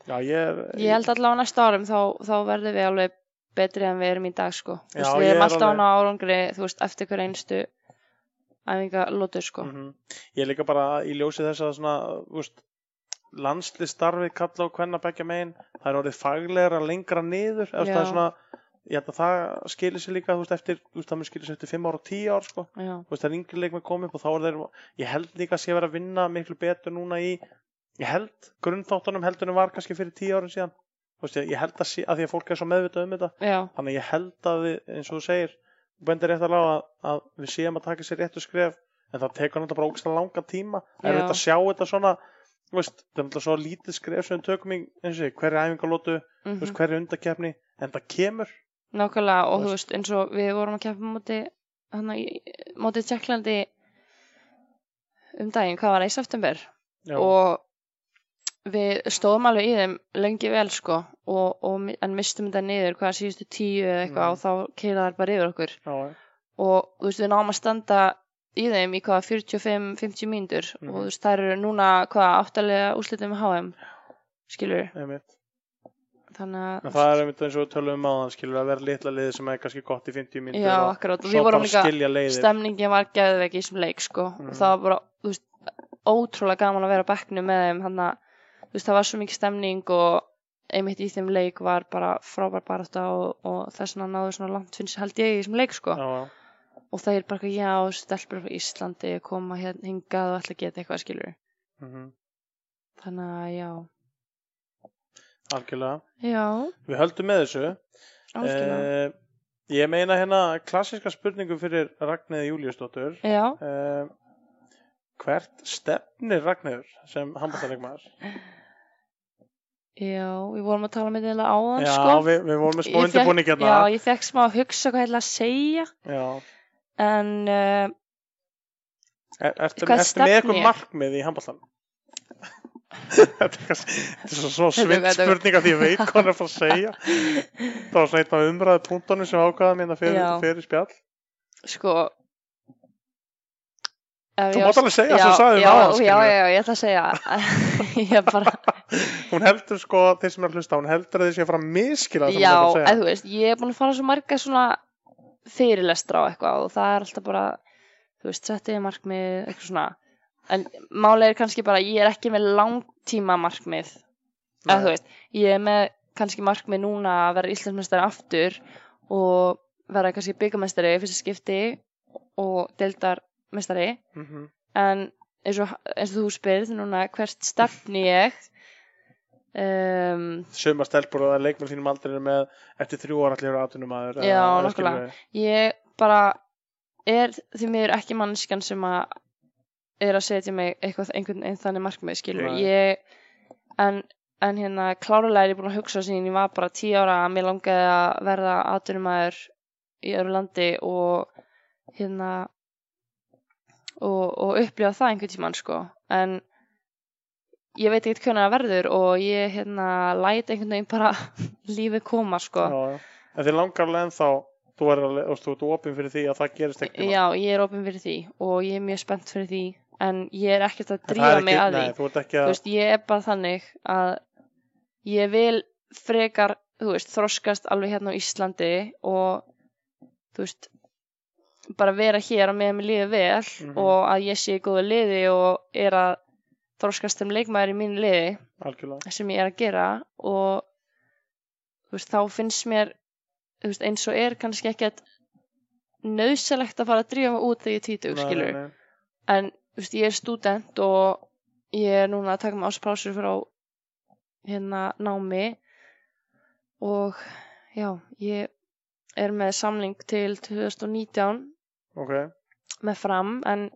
já, ég er ég held allavega á næsta árum þá, þá verðum við alveg betri en við erum í dag sko Já, veist, við ég erum er alltaf alveg- á árangri veist, eftir hver einstu æfinga lótur sko Mhm. Ég er líka bara í ljósi þess að svona, veist, landslistarfið kalla og hvenna begja megin, það er orðið faglegra lengra niður, það er svona, ég held að það skilir sér líka, þú veist, eftir, þú veist, það skilir sér eftir 5 ára og 10 ár, sko, já, þú veist, það er yngri leikmenn komið upp og þá er þeir, ég held líka að sé verið að vinna miklu betur núna í, ég held, grunnþáttunum heldunum var kannski fyrir 10 árum síðan, þú veist, ég, held að, sé, að því að fólk er svo meðvitað um þetta, já, þannig að ég held að við, eins og þú segir bendir rétt alveg á að, að við séum að taka sér réttu skref en það tekur náttúrulega bara ógæslega langa tíma. Er þetta að sjá þetta svona veist, það er náttúrulega svo lítið skref sem tökum í hverju æfingalótu mm veist, hverju undakeppni, en það kemur. Nákvæmlega og Þú veist. eins og við vorum að hann í móti Tjekklandi um daginn, hvað var það í september? Já, og við stóðum alveg í þeim lengi vel sko og, og, en mistum þetta niður hvaða síðustu tíu eða eitthvað Mm. og þá keila þær bara yfir okkur. Já, og þú veist við náum að standa í þeim í hvaða 45-50 mínútur. Mhm. og þú veist þær eru núna hvaða áttalega úrslitum með HM skilur þannig en að það er einmitt eins og við tölum um áðan skilur að vera litla liði sem er kannski gott í 50 mínútur já akkurát og við vorum bara líka stemningin var geðveik í þessum leik sko. Mhm. og það var bara þú veist, ótrúlega gaman að vera á bekknum með þeim hann að þú veist það var svo mikið stemning og einmitt í þeim leik var bara frábær baráttu og, og þess vegna náðu svona langt finnst held ég í þessum leik sko. Já, já, og það er bara já, stelpur frá Íslandi koma hérna hingað og ætla að geta eitthvað skilur mhm, þannig að já, algjörlega. Já, við höldum með þessu. Eh, ég meina hérna klassiska spurningu fyrir Ragnæði Júliusdóttur já, uh, hvert stefnir Ragnæður sem handbóltalegmaður? já, við vorum að tala með þetta áðan Já, sko. við, við vorum með smá undirbúning hérna. Já, ég fekk smá að hugsa hvað ég ætla að segja. Já. En uh, Er, ertu, ertu með eitthvað markmið í handbóltan? þetta er kannski- þetta er svo, er- spurning að ég veit hvað hann er að fara að segja. Það var svona einn af umræðu punktunum sem ákvaða fyrir, Já. fyrir spjall. Sko Þú mátt alveg segja já, sem þú sagðir já, já, já, já, ég ætla að segja. Ég bara, hún heldur sko, þeir sem er að hlusta hún heldur að þeir sé að fara að miskila það já, að segja. þú veist ég er búin að fara svo marga svona fyrirlestra á eitthvað og það er alltaf bara þú veist, settið markmið eitthvað svona. En málega er kannski bara, ég er ekki með langtíma markmið. Eða þú veist, ég er með kannski markmið núna að vera Íslandsmeistari aftur og vera kannski byggamestari fyrsta skipti og deildarmestari Mhm. en eins og, eins og þú spyrð núna hvert stefni ég um, sumar stelpur og er leikmenn þínum aldrei með eftir þrjú ára allir aðtunumæður Já, nákvæmlega. ég bara er því miður ekki mannskjan sem að er að setja mig eitthvað einhvern veginn þannig markmið skilur Nei. ég, en, en hérna klárulega er ég búin að hugsa sín ég var bara tíu ára að mér langaði að verða aðtunumæður í öðru landi og hérna og, og upplifa það einhvern tímann sko en ég veit ekkert hvernig það verður og ég hérna læt einhvern veginn bara lífið koma sko já, já. en þið langar alveg ennþá þú er alveg, þú ert opinn fyrir því að það gerist ekki Já, ég er opinn fyrir því og ég er mjög spennt fyrir því en ég er ekkert að drífa mig að því nei, ekki þú að veist, ég er bara þannig að ég vil frekar þú veist, þroskast alveg hérna á Íslandi og þú veist bara vera hér og meðan mér líði vel Mhm. og að ég sé í góðu liði og er að þróskast sem leikmaður í mínu liði algjörlega. sem ég er að gera og veist, þá finnst mér veist, eins og er kannski ekkert nöðselegt að fara að drífa mig út þegar ég Nei, skilur nei, nei. en veist, ég er student og ég er núna að taka mig áspásur frá hérna námi og já, ég er með samling til 2019 ok, með fram en,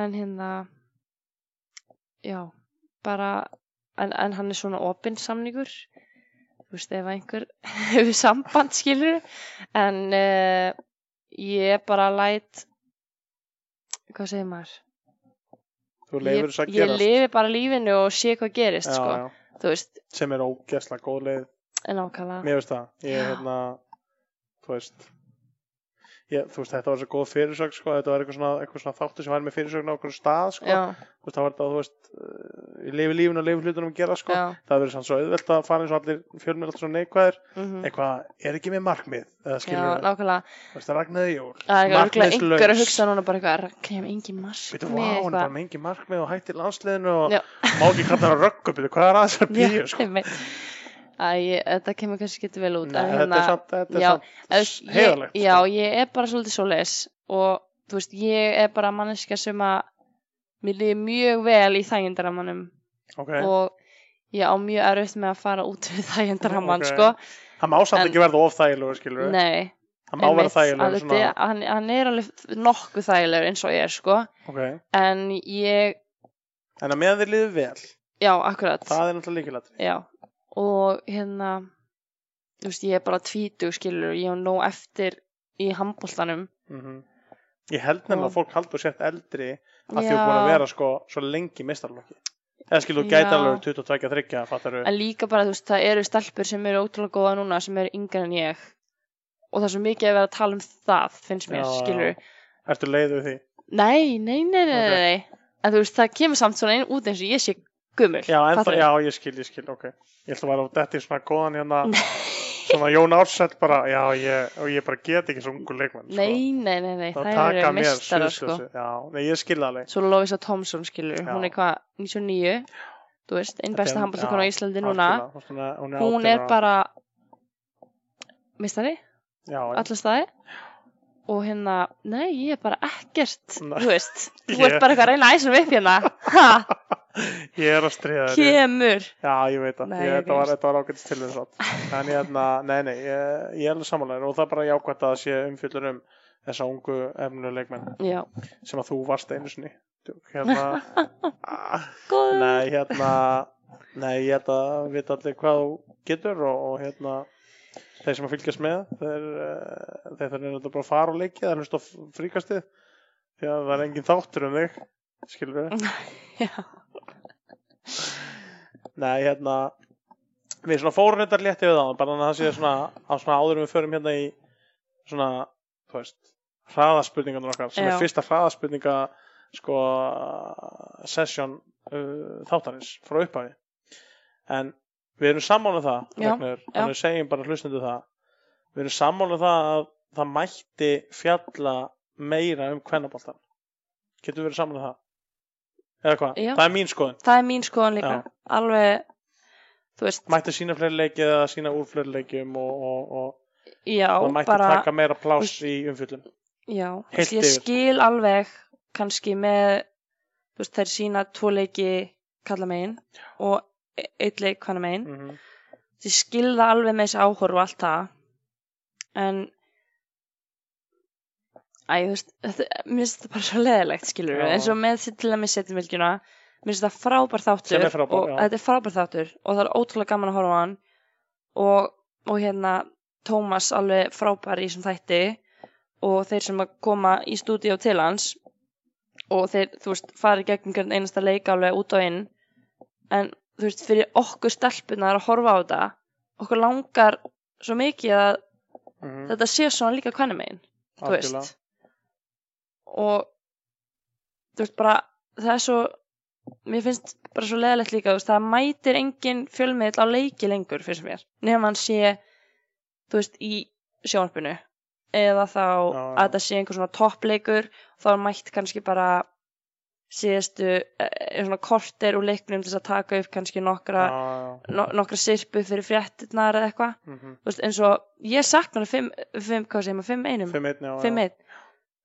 en hérna já, bara en, en hann er svona opinn samningur. Þú veist, ef einhver hefur samband, skilur en uh, ég bara læt hvað segir maður? Ég, ég lifi bara lífinu og sé hvað gerist já, sko. já, sem er ógeðslega góð leið. En ákala ég er hérna veist ég, þú veist þetta var svo góð fyrirsögn sko, þetta var eitthvað svona, eitthvað svona þáttu sem var með fyrirsögn á okkur stað sko, já, þú veist það var þetta þú veist ég lifi lífinu og lifi hlutunum að gera sko. Já. Það verður svo auðvelt að fara eins og allir fjölmir alltaf svona neikvæðir. Mm eitthvað er ekki með markmið eða já, skilur nákvæmlega. Þú veist það ragnaði jól það er örugglega einhver að hugsa núna bara eitthvað kem engin Veitu, markmið vá, hún er bara eitthvað. með engin markmið og hætti landsliðinu og Já. má ekki kalla það röggu, veitu, hvað er aðeins að bíu, sko? Æ, þetta kemur kannski getur vel út Nei, þetta hérna, er samt, þetta er já, samt eða, ég, heiðalegt. já, ég er bara svolítið svoleiðis og þú veist, ég er bara manneska sem að mér líði mjög vel í þægindaramannum Ok, og ég á mjög erfitt með að fara út við þægindaramann, Ok. sko. Það má samt en- ekki verða of þægilegur, skilur nei, Það má einmitt, þægilegur að svona, þetta- hann, hann er alveg nokkuð þægilegur eins og ég er, sko. Ok. en ég, En að meðan þið liður vel, já, akkurat. Það er náttúrulega líkilætt. Já, og hérna, þú veist, ég er bara tvítug, skilur, ég hef nóg eftir í handbóltanum. Mm Ég held nefnilega að fólk haldur sért eldri að því að búin að vera sko svo lengi mistarlokki. Eða skilur, þú gæti Já. alveg 22-23, fattar En líka bara, þú veist, það eru stelpur sem eru ótrúlega góða núna sem eru yngre en ég. Og það er svo mikið að vera að tala um það, finnst mér, Já, skilur. Ertu leið við því? Nei, nei, nei, nei, nei, nei. En þú veist, það kemur samt svona inn út eins og ég sé gummul. Já, já, ég skil, ég skil, ok. Ég ætla að vera á detti svona góðan hérna, svona Jón Ársætt bara, já, ég, og ég bara get ekki svo ungu leikmenn, sko. Nei, nei, nei, nei, Það eru mistara, sko. Já, nei, ég skil alveg. Svo Lovisa Thompson, skilur, Já. hún er hvað, 99, þú veist, einn besta handbóltakona á Íslandi núna. Svona, hún er, Hún 18 ára. bara mistari, alla staði og hérna, nei, ég er bara ekkert Nei. þú veist, þú Ég- ert bara eitthvað að reyna að mig upp hérna ha, ég er að stríða þér. kemur Já, ég veit það. Þetta, var, var ágætist til þess að. En ég, hérna, nei, nei, ég, ég er alveg samanlegar og það er bara jákvæmt að sé umfyllur um þessa ungu efnulegu leikmenn já, sem að þú varst einu sinni. Hérna, ah, nei, hérna, nei, ég held að vita allir hvað þú getur og, og hérna, þeir sem að fylgjast með, þeir, uh, þeir þurfum þetta bara að fara og leikja, það er hlust á fríkastið, því að það er engin þáttur um þig, skilur við. Nei, hérna við svona fórum þetta létti við það bara þannig að það sé svona á svona áður við förum hérna í svona, þú veist hraðaspurningarnir okkar sem Já. er fyrsta hraðaspurninga sko session uh, þáttarins frá upphafi en við erum sammála um það Já, Ragnheiður, já. þannig við segjum bara hlustundu það. Við erum sammála um það að það mætti fjalla meira um kvennaboltan getur við verið sammála um það? Eða hvað, það er mín skoðun. Það er mín skoðan líka. Já. alveg, mætti sína fleiri leiki eða sína úr fleiri leikjum og, og, og, og mætti bara, taka meira pláss í umfyllun já, heilt ég yfir. skil alveg kannski með veist, þær sína tvo leiki kalla megin og e- einn leik hana megin. Mm -hmm. ég skil það alveg með þessi áhorf og allt það. En æ, þú veist mér finnst þetta bara svo leðilegt skilur Já. eins og með til að með setjumilgjuna mér finnst þetta frábær þáttur. Frábær, og já. þetta er frábær þáttur. Og það er ótrúlega gaman að horfa á hann. Og, og hérna Tómas alveg frábær í þessum þætti. Og þeir sem að koma í stúdíó til hans. Og þeir, þú veist, fari gegnum einasta leik alveg út og inn. En þú veist, fyrir okkur stelpunar að horfa á þetta okkur langar svo mikið að Mm þetta sé svona líka hvernig megin þú veist. Og þú veist bara það er svo mér finnst bara svo leðilegt líka veist, það mætir engin fjölmiðl á leiki lengur fyrir mér nefnum hann sé þú veist í sjónarpinu eða þá Já, að þetta sé einhver svona toppleikur þá er mætt kannski bara síðustu eh, svona korter úr leiknum til að taka upp kannski nokkra, no, nokkra sirpu fyrir fréttinnar eða eitthvað. Þú veist, eins og ég saknar 5, 5, hvað segir maður, 5 einum 5-1 já, já. 5 1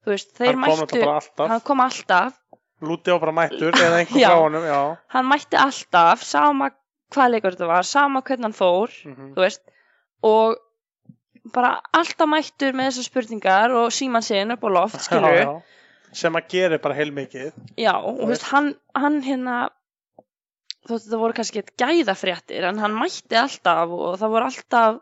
þú veist, þeir hann kom mættu alltaf hann kom alltaf, Lúti á bara mættur eða einhver frá honum já. hann mætti alltaf sama hvað leikur þetta var, sama hvernig hann fór Mhm. þú veist og bara alltaf mættur með þessar spurningar og síman sinn upp á loft, skilur Já, já. Sem að gera bara heilmikið. Já, og þú veist, hann, hann hérna þótt þetta voru kannski gæðafréttir en hann mætti alltaf og það voru alltaf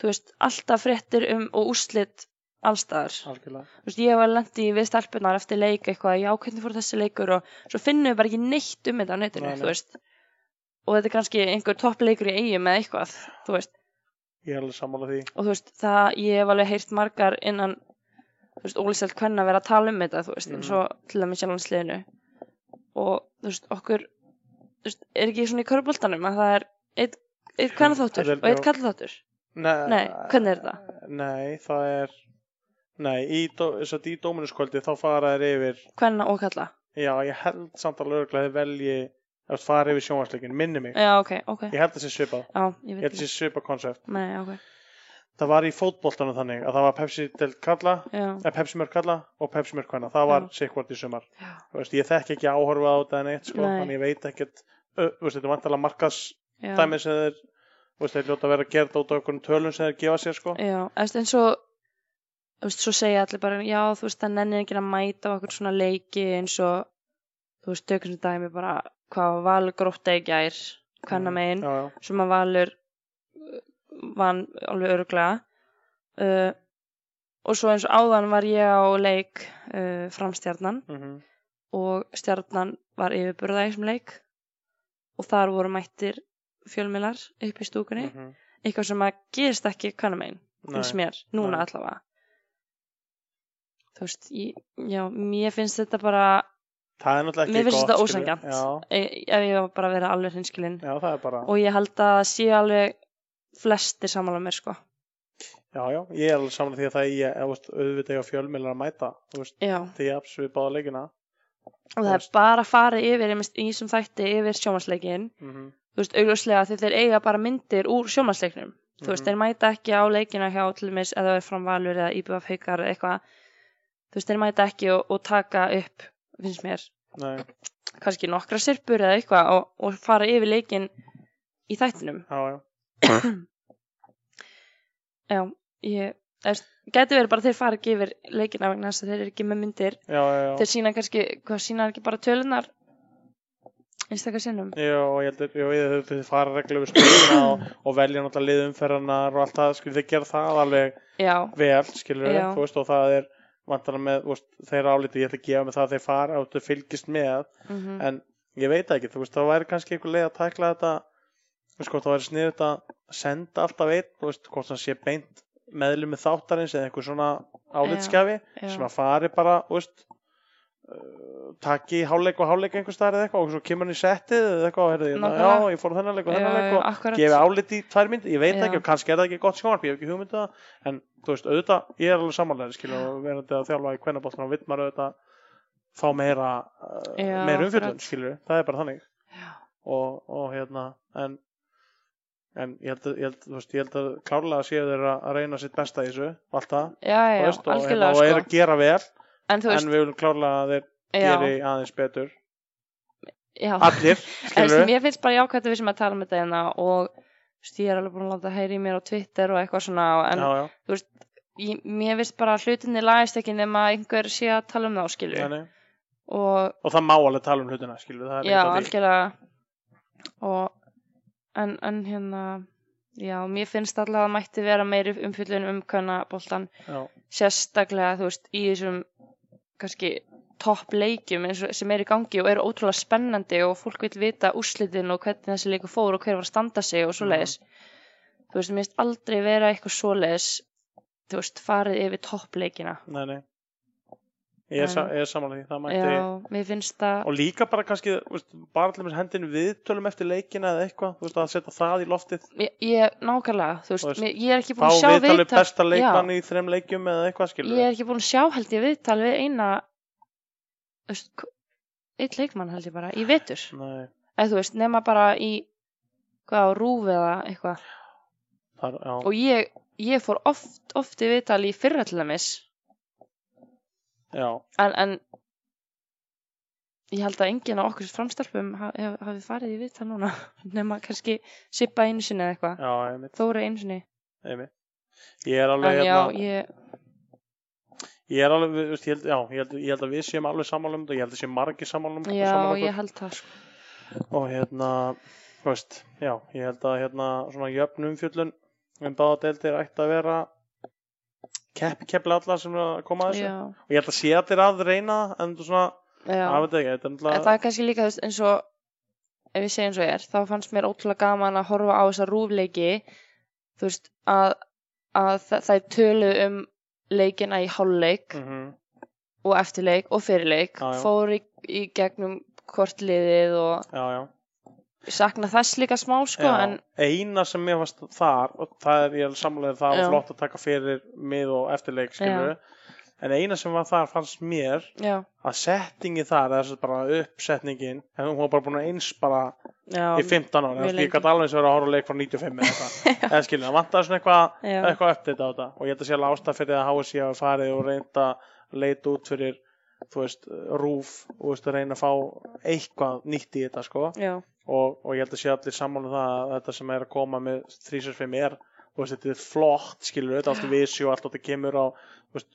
þú veist, alltaf fréttir um og úrslit allstaðar algjörlega. Þú veist, ég var lendi við stelpunar eftir leik eitthvað, já, hvernig fór þessi leikur og svo finnum við bara ekki neitt um þetta á nei. þú veist. Og þetta er kannski einhver toppleikur í eigum eða eitthvað, þú veist. Ég er alveg sammála því. Og þú veist, það, ég hef alveg heyrt margar innan, þú veist, ólýsselt hvenna vera að tala um þetta, þú veist, eins og til dæmis sjálfansliðinu og þú veist, okkur þú veist, er ekki svona í köruboltanum að það er eitt, eitt hvenna þáttur og eitt já. kalla þáttur Nei, Nei, hvernig er það? Nei, það er Nei, í, dó, að í dóminuskvöldi þá fara þær yfir hvenna og kalla, Já, ég held samt alveg örgulega að velji að fara yfir sjónvarsleikin, minni mig. Já, ok, ok. Ég held að sé svipað. Já, ég Ég veit held að ekki, það sé svipað konsept. Nei, ok Það var í fótboltanum þannig að það var Pepsi del Kalla eða Pepsi Mörk Kalla og Pepsi Mörk Kvenna. Það var sikkvort í sumar. Veist, ég þekki ekki áhorfa á þetta en eitt sko, þannig ég veit ekkert þetta er vantalega markas já, dæmi sem þeir þeir ljóta að vera þetta út á einhvern tölum sem þeir gefa sér sko. Já, og þú veist, svo segja allir bara já, þú veist, það nennir ekki að mæta á okkur svona leiki eins og þú veist, tökum sem dæmi bara hvað grótta í gær hvenna megin, já, já. sem að Valur vann alveg öruglega uh, og svo eins og áðan var ég á leik uh, framstjarnan. Mm og stjarnan var yfirburða í þessum leik. Og þar voru mættir fjölmiðlar upp í stúkunni. Mhm. eitthvað sem að gerist ekki megin finnst Nei. mér, núna Nei. allavega. Þú veist, ég, já, mér finnst þetta bara það er náttúrulega mér ekki finnst gott þetta ósangjant e- ef ég var bara vera alveg hinskilinn já, það er bara og ég held að það sé alveg flestir samanlega mér sko. Já, já, ég er alveg saman því að það ég, veist, auðvitað á fjölmiðlar að mæta veist, því ég absolutt báða leikina. Og það er bara að fara yfir í þessum þætti yfir sjómasleikin mm þú veist, augljóslega því þeir eiga bara myndir úr sjómasleiknum þú veist, Mhm. þeir mæta ekki á leikina hjá til dæmis eða er fram valur eða íbjöf haukar eða eitthvað. Þú veist, þeir mæta ekki og, og taka upp finnst mér, Nei, kannski nokkra sirpur eða eitthvað og, og fara yfir leikin í þættinum. Já, já, já, ég gæti verið bara að þeir fara ekki yfir leikina vegna þess að þeir eru ekki með myndir. Já, já, já. þeir sína kannski, hvað sína ekki bara tölunar einstakar sinnum? Já, ég já, ég þau fara reglulega við stöðuna og, og velja náttúrulega liðumferðarnar og allt það, skilur þeir gera það alveg já, vel, skilur Já. þú veist, og það er vantarlega með, veist, þeir álítið, ég ætla að gefa með það að þeir fara og þau fylgist með, mm en ég veit ekki, þú veist, það væri kannski einhver leið að tækla þetta, veist, hvort það væri sniðut að senda alltaf einn, þú veist, hvort það sé beint meðlum með þáttarins eða einhver svona álitskjafi sem að fari bara, þú veist, uh, taki háleik og háleik einhver staðar eða eitthvað og svo kemur hann í settið eða eitthvað og hérna, Nákvæmlega. já, ég fór þennan leik og þennan leik og gefi álit í tvær myndir, ég veit Já. ekki og kannski er það ekki gott sjónvarp, ég hef ekki hugmynd um það, en þú veist, auðvitað, ég er alveg samanlega, skilja, og verandi að þjálfa í kvennabóttan og vill maður auðvitað fá meira, uh, meira umfjöldun, skilju, það er bara þannig. Og, og hérna, en en ég held, ég held, þú veist, ég held að klárlega séu þeir að reyna sitt besta í þessu, allt það, já, já, þú veist, og, hérna, algjörlega og er sko. að gera vel, en þú veist, en við viljum klárlega að þeir já, geri aðeins betur, já. Allir, mér finnst bara jákvæmt að við sem að tala um þetta hérna og þú veist, ég er alveg búin að láta heyri mér á Twitter og eitthvað svona en já, já, ég, mér finnst bara hlutinni lagist ekki nema einhver sé að tala um það skilju og og það má alveg tala um hlutina, skilju, það já, algjörlega. Og en, en hérna já, mér finnst allavega að mætti vera meiri umfyllun um kannaboltan Já, sérstaklega, þú veist, í þessum kannski topp leikjum sem er í gangi og eru ótrúlega spennandi og fólk vil vita úrslitin og hvernig þessi leikur fór og hver var að standa sig og svoleiðis. Þú veist, mér finnst aldrei vera eitthvað svoleiðis þú veist, farið yfir toppleikina nei, nei. Ég er, er samanlega því, það mætti það og líka bara kannski, veist, bara allir með hendin viðtölum eftir leikina eða eitthvað, að setja það í loftið, ég, ég, nákvæmlega, þú veist, Þú veist, mér, ég er ekki búin að sjá viðtalið viðtal besta leikmann í þrem leikjum eða eitthvað, skilur ég er ekki búin að sjá held ég viðtal við eina einn leikmann held ég bara í Nei, eða þú veist, nema bara í hvað á rúf eða eitthvað. Já, og ég, ég fór oft, oft í viðtal í fyrra til dæmis en, en ég held að enginn á okkur framstarfum hafi, hafi farið í viðtal núna nema kannski Sippa einu sinni eða eitthvað. Þóri einu sinni. Einmitt. Ég er alveg, en já, hérna, ég, ég er alveg, ég held, já, ég held, ég held að við séum alveg sammála um þetta, ég held að séum margir sammála um já, sammála um ég held það sko. og hérna, veist, já, ég held að hérna svona jöfn umfjöllun um báða deildir ætti að vera kepp, keppli alla sem að koma að þessu. Já, og ég held að sé allir að reyna en þú svona, að veit ekki, en það er kannski líka veist, eins og ef ég segi eins og er, þá fannst mér ótrúlega gaman að horfa á þessa rúfleiki þú veist, að, að það, það er tölu um leikina í hálfleik mm og eftirleik og fyrirleik Já, já. fór í, í gegnum hvort liðið og já, já, ég sakna þess líka smá sko já. en eina sem mér varst þar og það er ég samlega það var flott að taka fyrir mið og eftirleik, skilur en eina sem var þar fannst mér já, að settingi þar, þess að bara uppsetningin, en hún var bara búin að eins bara já, í 15 ára, ég gæti alveg eins verið að horfa leik frá 95 eða skilja, það vantaði svona eitthvað eitthvað uppdate á þetta. Og ég held að sé alveg ástæð fyrir að HSI hafa farið og reynda að leita út fyrir þú veist, rúf og þú veist, að reyna að fá eitthvað nýtt í þetta sko. Og, og ég held að sé allir sammála um það að þetta sem er að koma með 365 er þú veist, þetta er flott, skilur þetta allt vísi og allt þetta kemur á þú veist,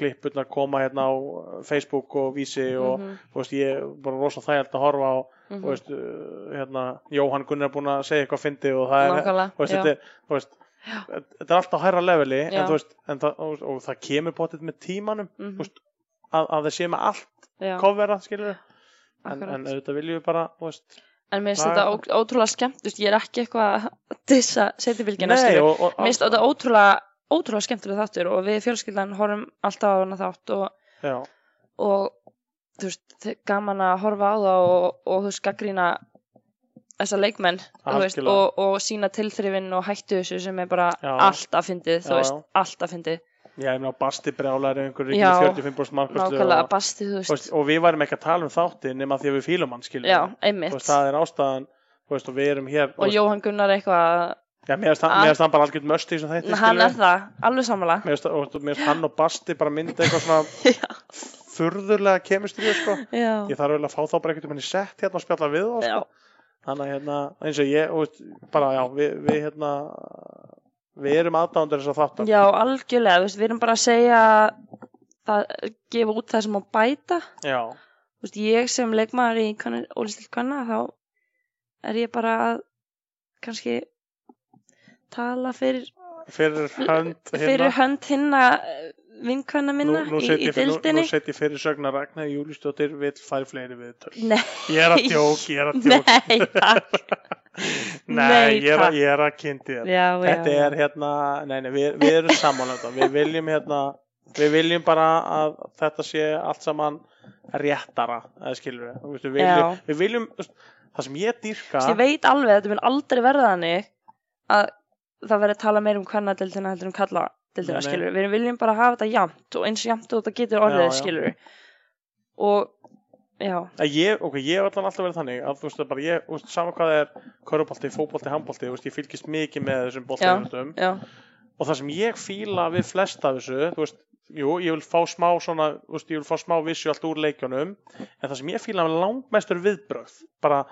klippurnar koma hérna á Facebook og vísi og mhm, þú veist, ég er bara rosa þægild að horfa á mhm, þú veist, uh, hérna Jóhann Gunnar er búin að segja eitthvað fyndi og það er nákvæmlega, þú veist, þetta er, þú veist, þetta er alltaf á hærra leveli en veist, en það, og, og það kemur bótið með tímanum mhm, þú veist, að, að það sé með allt kofverða, skilur en, en auðvitað viljum við bara, veist En mér finnst þetta ótrúlega skemmt, veist, ég er ekki eitthvað að dissa setjubylgjina, Nei, skilur. og, og, Mér finnst þetta ótrúlega, ótrúlega skemmtilega þáttur og við fjölskyldan horfum alltaf á hana þátt og, og þú veist, gaman að horfa á það og, og þú veist, gaggrína þessa leikmenn, veist, og, og sína tilþrifin og hættu þessu sem er bara Já. alltaf fyndið, þú veist, já. alltaf fyndið. Já, ég meina Basti Brjálar er einhver Já, ríkir 45% markværslu og, basti, veist, og við værum ekki að tala um þátti nema því að við fílum hann, skilur já, einmitt. veist, það er ástæðan og við erum hér Og veist, Jóhann Gunnar eitthvað, já, mér finnst hann- hann bara algjörn möst í þessum þætti, hann skilur er það, alveg sammála. mér finnst- og hann og Basti bara mynda eitthvað svona furðurlega kemistri, sko. Já, ég þarf vel að fá þá bara einhvern veginn í sett hérna og spjalla við sko. þannig að hérna, eins og ég og, bara já, við, við hérna við erum aðdándur þess að þáttar já, algjörlega, við erum bara að segja það, gefa út það sem má bæta. já, veist, ég sem leikmaður í Ólistilt Kanna, þá er ég bara að kannski tala fyrir, fyrir hönd fyrir hérna hönd hinna vinkvæna minna nú, nú í, í nú, dildinni. nú set ég fyrir sögna Ragnar Júlistóttir vill færi fleiri viðtöl Nei, ég er að djók, ég er að djók nei, takk. nei, Nei, ég, er, ég er að kynnti þér. Já, þetta já, er hérna, nei, nei, við, við erum sammála um við viljum hérna við viljum bara að þetta sé allt saman réttara eða skilur við, þú veist, við viljum, við viljum það sem ég dýrka ég veit alveg að þetta mun aldrei verða þannig að það verði að tala meir um kvennadeildina heldur um nei. skilur við viljum bara hafa þetta jafnt og eins jafnt og þetta getur orðið, Já, já. skilur og já, að ég, ok, ég hef allan alltaf verið þannig að þú veist, það er bara ég, þú veist, sama hvað er handbolti, þú veist, ég fylgist mikið með þessum já, og það sem ég fíla við flest af þessu, þú veist, jú, ég vil fá smá svona, þú veist, ég vil fá smá vissu allt úr leikjunum, en það sem ég fíla með langmestur viðbröð, bara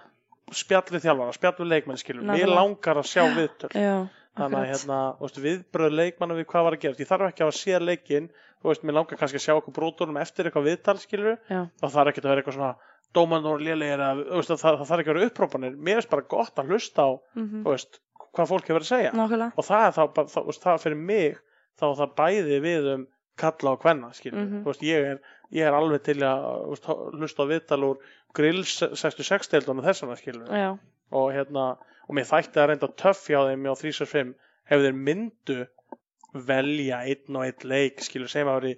spjall við þjálfara, spjall við leikmenn, skilur, mér Nákvæmlega. langar að sjá viðtöl. Já þannig að hérna, viðbröð leikmanna við hvað var að gera, ég þarf ekki að hafa séð leikinn þú veist, mér langar kannski að sjá okkur bróturum eftir eitthvað viðtal, skilur Já. þá þarf ekki að vera eitthvað svona dómandur lélegir þú veist, það, það þarf ekki að vera upprópanir. Mér er bara gott að hlusta á, Mhm. þú veist hvað fólk hefur að segja. Nákvæmlega, og það er þú veist, það fyrir mig þá er það bæði við um kalla og kvenna, skilur, Mhm. þú veist, ég er ég er alveg til að veist, hlusta á viðtal úr grills 66 deildunum þessana, skilur já, og hérna og mér þætti að reynda töff hjá þeim á 365 ef þeir myndu velja einn og einn leik skilur sem veri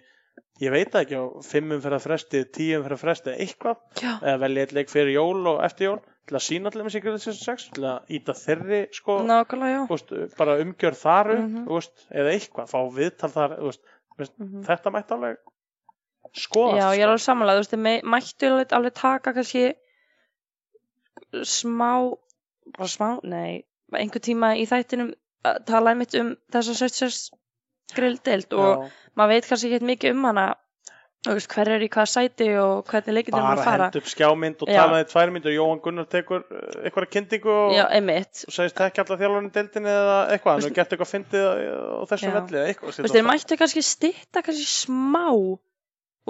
ég veit ekki á fimmum fyrir að fresti, tíum fyrir að fresti eitthvað, Já, eða velja eitt leik fyrir jól og eftir jól, til að sína allir með Secret Season 6, til að íta þeirri sko, veist, bara umgjör þar upp, Mhm. þú veist, eða eitthvað, fá viðtal þar, þú veist, Mhm. þetta mætti alveg skoðast. Já, ég er sko. alveg samanlega, mættu alveg, alveg taka kannski smá, bara smá, nei, einhver tíma í þættinum að tala einmitt um þessa 66 grilldeild og Já, maður veit kannski ekki mikið um hana, hver er í hvaða sæti og hvernig leikir þeim að bara fara. hend upp skjámynd og talaði tvær myndir, Jóhann Gunnar tekur uh, eitthvað kynntingu og, Já, og segist ekki allar þjálfarinn deildinni eða eitthvað, hann gert eitthvað fyndið á Já. velli eða eitthvað. Þeir mættu kannski stytta kannski smá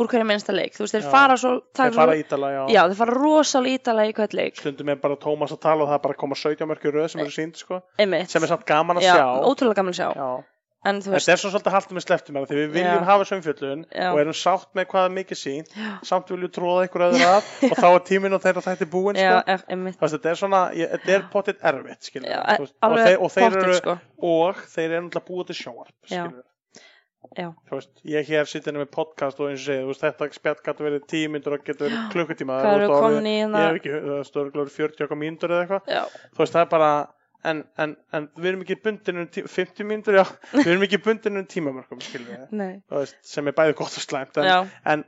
úr hverju minnsta leik. Þú veist, þeir Já. fara svo, Þeir fara ítala, já. já, þeir fara rosalega ítalega í hvern leik. Stundum er bara Tómas að tala og það er bara að koma 17 mörgur röð sem eru sínd, sko. Einmitt. Sem er samt gaman að já, sjá. ótrúlega gaman að sjá. Já. En þú veist, Þetta er svo svolítið haldum með sleftum því við viljum hafa söngfjöllun Já. og erum sátt með hvað er mikið sínt, samt viljum tróða ykkur öðru að og þá er tíminn og þeirra þætti búinn, já, sko. þetta er svona, þetta er pottitt erfitt, við, og, þeir, eru, og þeir eru veist, ég hér sittinu með podcast og eins og þú veist, þetta spjall gæti verið tíu myndur og getur verið klukkutíma. Þú eru veist, í Ég hérna? hef ekki, það stóður glóri 40 okkar mínútur eða eitthvað. Þú veist, það er bara, en, en, en við erum ekki bundinu, 50 mínútur, já, við erum ekki bundinu tímamörkum, skilur við. nei. Þú veist, sem er bæði gott og slæmt, en, en,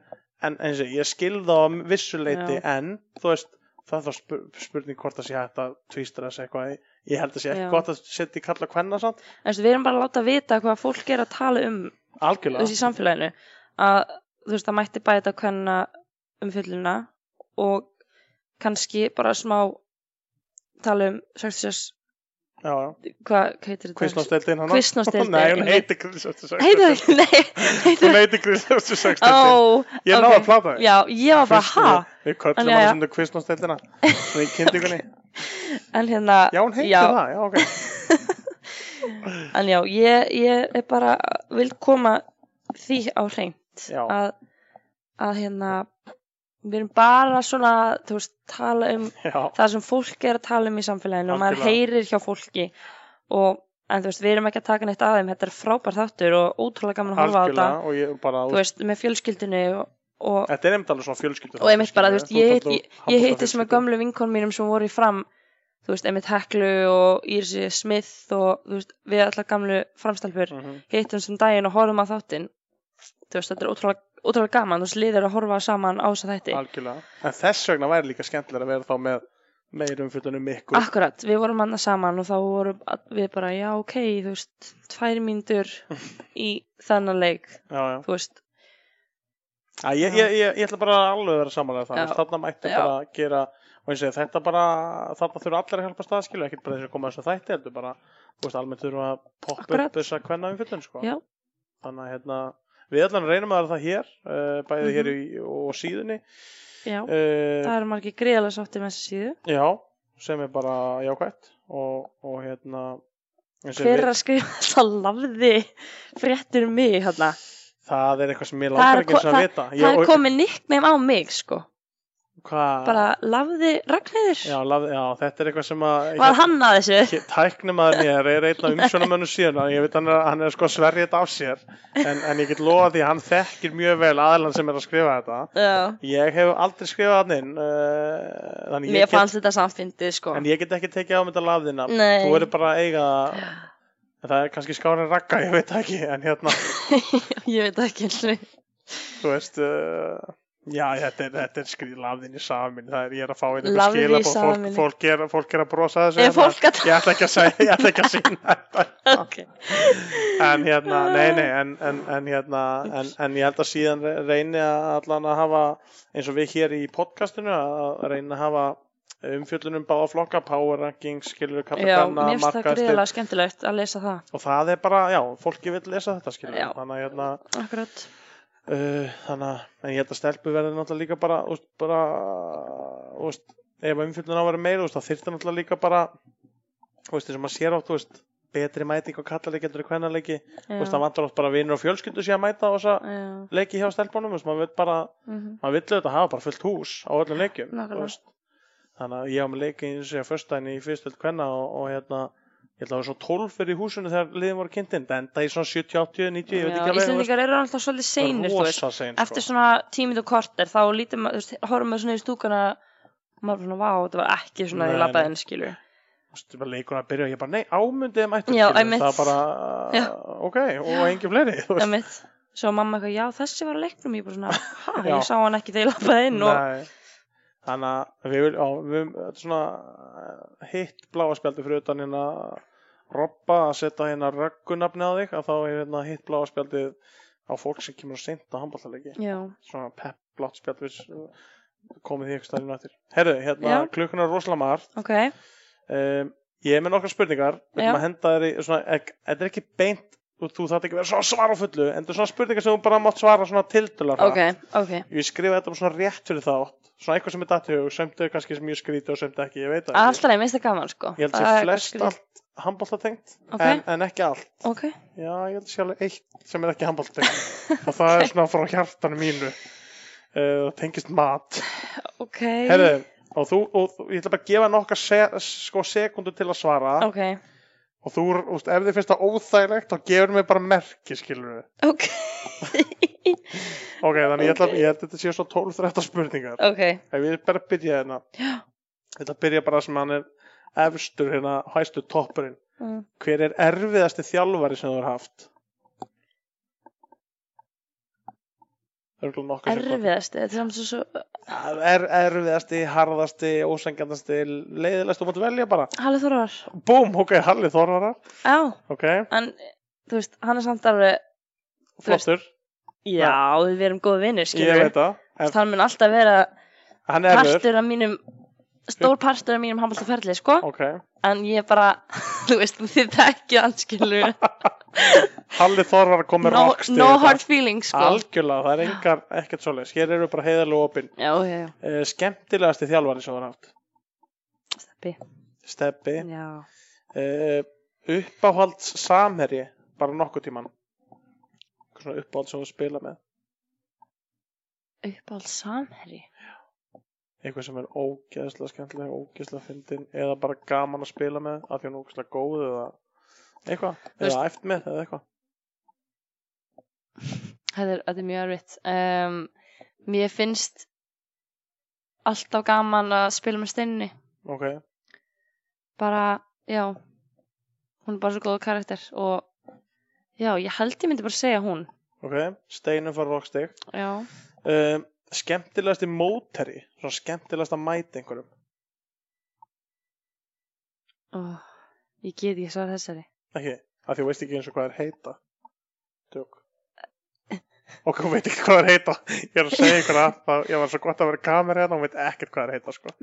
en eins og ég skil þá að vissuleiti en þú veist það er þá spur, spurning hvort það sé hægt að tvístra þessu eitthvað ég held að sé ekki gott að setja í kalla kvenna samt en þú veist, við erum bara að láta vita hvað fólk er að tala um þú algjörlega. Í samfélaginu. Að, þú veist, það mætti bæta hvenna umfylluna og kannski bara smá tala um 66, já, já. hvað heitir þetta? Hann Kvistnástdeildin, nei, hún heitir það heitir hún? Heitir Kvistnásteildin Ó, ég náði ok. að plata þig. Já, ég var bara, ha? við köllum jæja. sem Kvistnásteildina svona í kynntingunni En hérna, já, hún heitir það, já, ok en já, ég, ég er bara, vil koma því á hreint að, að hérna, við erum bara svona, þú veist, tala um já, það sem fólk er að tala um í samfélaginu og maður heyrir hjá fólki. Og, en þú veist, við erum ekki að taka neitt að þeim, þetta er frábær þáttur og ótrúlega gaman að horfa á þetta, algjörlega og ég bara, þú veist, með fjölskyldinu og, og, þetta er einmitt alveg svona fjölskyldu og einmitt bara, þú veist, ég, ég, ég hitti sem er gömlu vinkon mínum sem voru í fram þú veist, einmitt Heklu og Írsi Smith og þú veist, við allar gamlu framstalfur mm hittum sem daginn og horfum á þáttinn. Þú veist, þetta er ótrúlega, ótrúlega gaman. Þú veist, liðir að horfa saman á þess að þætti. Algjörlega. En þess vegna væri líka skemmtilega að vera þá með meir umfjöldunum ykkur. Akkurat, við vorum annað saman og þá vorum við bara, já, ok, þú veist tvær mínútur í þennan leik, já, já. þú veist. Að ég, ég, ég, ég ætla bara alveg að vera samanlega. Þú veist, þarna mætti bara gera og eins og þetta bara, þarna þurfa allir að hjálpa staðskilu ekkert bara þess að koma þessu þætti heldur bara, þú veist, almennt þurfa að poppa Akkurat. upp þess að kvenna umfjöldun sko. Já. þannig að hérna við allan reynum að það hér uh, bæði Mhm. hér í, og síðunni já, uh, það eru margir greiðlega sáttir með þessi síðu já, sem er bara jákvætt og, og hérna hver er að skrifa það lafði fréttir um mig hérna það er eitthvað sem ég langar er ekki að vita það er komið nickname á mig, sko hvað, bara lafði Ragnheiður. Já, já, þetta er eitthvað sem að var hann að þessu? tæknimaður mér er einn af umsjónamönnum síðan ég veit hann er, hann er sko að sverja þetta af sér. En, en ég get lofa því að hann þekkir mjög vel aðlan sem er að skrifa þetta. Já. ég hef aldrei skrifað hann inn uh, mér ég get, fannst þetta samfindið, sko. En ég get ekki tekið á mynda lafðina. Nei. þú verður bara að eiga það er kannski skárin ragga, ég veit ekki en hérna, ég veit ekki og þú veist uh, já, þetta er, þetta er skrið lafðin í samin, það er, ég er að fá einhver Lafði í skila fólk, fólk, er, fólk er að brosa þessu Er hérna. að ég ætla ekki að segja, ég ætla ekki að sína þetta. Ok, en hérna, nei, nei, en, en, en hérna, en, en ég held að síðan re- reyni að allan að hafa eins og við hér í podcastinu að reyna að hafa umfjöllunum báða flokka, power rankings, skilur kalla já, kanna, mér finnst það greiðlega skemmtilegt að lesa það. Og það er bara, já, fólki vil lesa þetta skilur, Já. þannig að hérna akkurat, uh, þannig að, en ég held að stelpu verði náttúrulega líka bara, úst, bara úst, ef umfjöllun á að vera meira, úst, það þyrfti náttúrulega líka bara þess að maður sér átt, veist betri mæting á kallaleiki heldur en kvennaleiki. Þú veist, það já, vantar oft bara vinur og fjölskyldu sé að mæta á þessa já. leiki hjá stelpunum, maður vil bara mhm, maður vill auðvitað hafa bara fullt hús á öllum leikjum þannig að ég á með leiki eins og ég að föstudaginn í fyrstöld kvenna og, og hérna ég held að það var svo 12 fyrir húsinu þegar liðin voru kynntinn, það enda í svona 70, 80, 90, ég veit ekki alveg, Íslendingar eru alltaf svolítið seinir, sein, Eftir sko. svona tímið og korter þá horfum maður svona í stúkana og maður er svona, vá, þetta var ekki svona Nei, í nei. labbaðin, skilur. Að byrja og ég bara, nei, skilur, einmitt. það er bara, Já. ok, og engin fleiri. Svo mamma eitthvað, já, þessi var að leiknum, ég bara svona, Já. ég sá hann ekki þegar ég labbaði inn og, Nei, þannig að við, vil- já, við, þetta er svona eh, hitt bláa spjaldi fyrir utan hérna robba að setja hérna röggunafni á þig að þá er hérna hitt bláa spjaldið á fólk sem kemur að seinta handbóltalegi já, svona pepp blátt spjald við komið því eitthvað stærðinu eftir Herðu, hérna Já. klukkan er rosalega margt. Ok, um, ég er með nokkra spurningar. Við erum að henda þér í svona þetta er ekki beint þú, þú þarf ekki að vera svona að svara fullu en þetta er svona spurningar sem þú bara mátt svara svona tildulega ok, ok. Ég skrifa þetta bara svona rétt fyrir þátt Svona eitthvað sem er datt í hug, semt er kannski sem ég skríti og semt ekki, ég veit ekki. Alltaf leið, minnst það gaman, sko. Ég held er flest allt handbóltatengt Ok. en, en ekki allt. Ok, Já, ég held alveg eitt sem er ekki handbóltatengt og það er svona frá hjartanu mínu. Uh, og tengist mat. Ok. Herðu, og þú, og þú, ég ætla bara að gefa nokkar se, sko sekundu til að svara. Ok, og þú, úst, ef þið finnst það óþægilegt þá gefur mér bara merki, skilur við ok, Ok, þannig ég, ætla, ég held að þetta sé svo 12-13 spurningar. Ok. Ef ég bara byrja hérna. Já. Þetta byrja bara sem hann er efstur hérna, hæstu toppurinn. Mm. Hver er erfiðasti þjálfari sem þú har haft? Erfiðasti, þetta er samt svo svo, er, Erfiðasti, harðasti, ósengjandasti leiðilegst, þú mátt velja bara. Halli Þorvar. Búm, ok, Halli Þorvarar Já, Ok, en, þú veist, hann er samt alveg, Þú veist, flottur, já, við erum góði vinnir, ég skilur veit það. En Hann mun alltaf vera er partur af mínum, stór partur af mínum handbóltaferli, sko. Ok, En ég bara, þú veist, þið þekkið hann, skilur Halli Þorvarar kom með No, rockst no hard feelings, sko. Algjörlega, það er engar, ekkert svoleiðis. Hér eru bara heiðarlega opinn uh, Skemmtilegasti þjálfari sem þú har haft? Steppi. Steppi. Uh, uppáhalds samherji bara nokkuð tíman Eitthvað svona uppáhalds sem þú spila með? Uppáhald samherji. Eitthvað sem er ógeðslega skemmtilega ógeðslega fyndin eða bara gaman að spila með af því hann er ógeðslega góð eða eitthvað, eða æft með eða eitthvað Þetta er, er mjög erfitt. Um, mér finnst alltaf gaman að spila með steinni. ok, Bara, já, hún er bara svo góð karakter og já, ég held ég myndi bara segja hún. ok, steinum fara rockstig Já. um, skemmtilegasti móteri svona skemmtilegast að mæta einhverjum. Oh, ég get ekki svara þessari. ekki, af því þú veist ekki eins og hvað er heita. Tjók ok, hún veit ekki hvað er heita. Ég er að segja ykkur að það, ég var svo gott að vera kamera hérna, hún veit ekkert hvað er heita sko.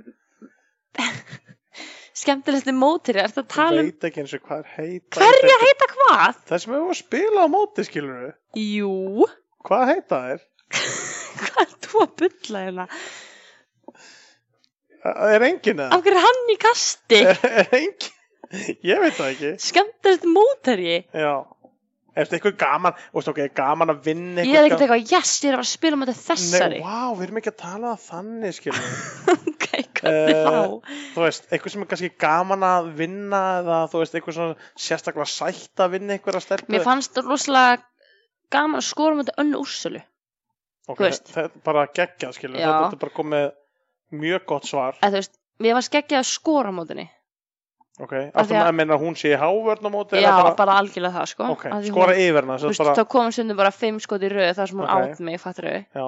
Skemmtilegsti mótiri, ertu að hún tala um veit ekki eins og hvað er heita. Hverja heita hvað? það sem við vorum að spila á móti skilur við Jú, hvað heita hvað er að bulla hérna? Það er engin eða? Af hverju er hann í kasti? Er, er engin? Ég veit það ekki. Skemmtilegsti mótiri? Já. Eftir eitthvað gaman, þú veist ok, gaman að vinna Ég er ekkert eitthvað, yes, ég er að að spila með þessari. Nei, vá, við erum ekki að tala það þannig, við. ok, hvernig Eh, þá? þú veist, eitthvað sem er kannski gaman að vinna eða þú veist, eitthvað svona sérstaklega sætt að vinna einhverja stelpu. Mér fannst það rosalega gaman að skora með þetta önnu úrsölu. Ok, þú veist. Þetta er bara geggjað, skilur. Já. Þetta er bara komið mjög gott svar. Eða þú veist, mér var skeggjað að skora á mótinni. Ok, Af því að- menna hún sé í hávörn á móti Já, eða bara, algjörlega það, sko. Ok, skora yfir hana, Þú veist, bara, þá komum stundum bara fimm skot í röð þar sem hún Ok. átt mig, fattur þau. já.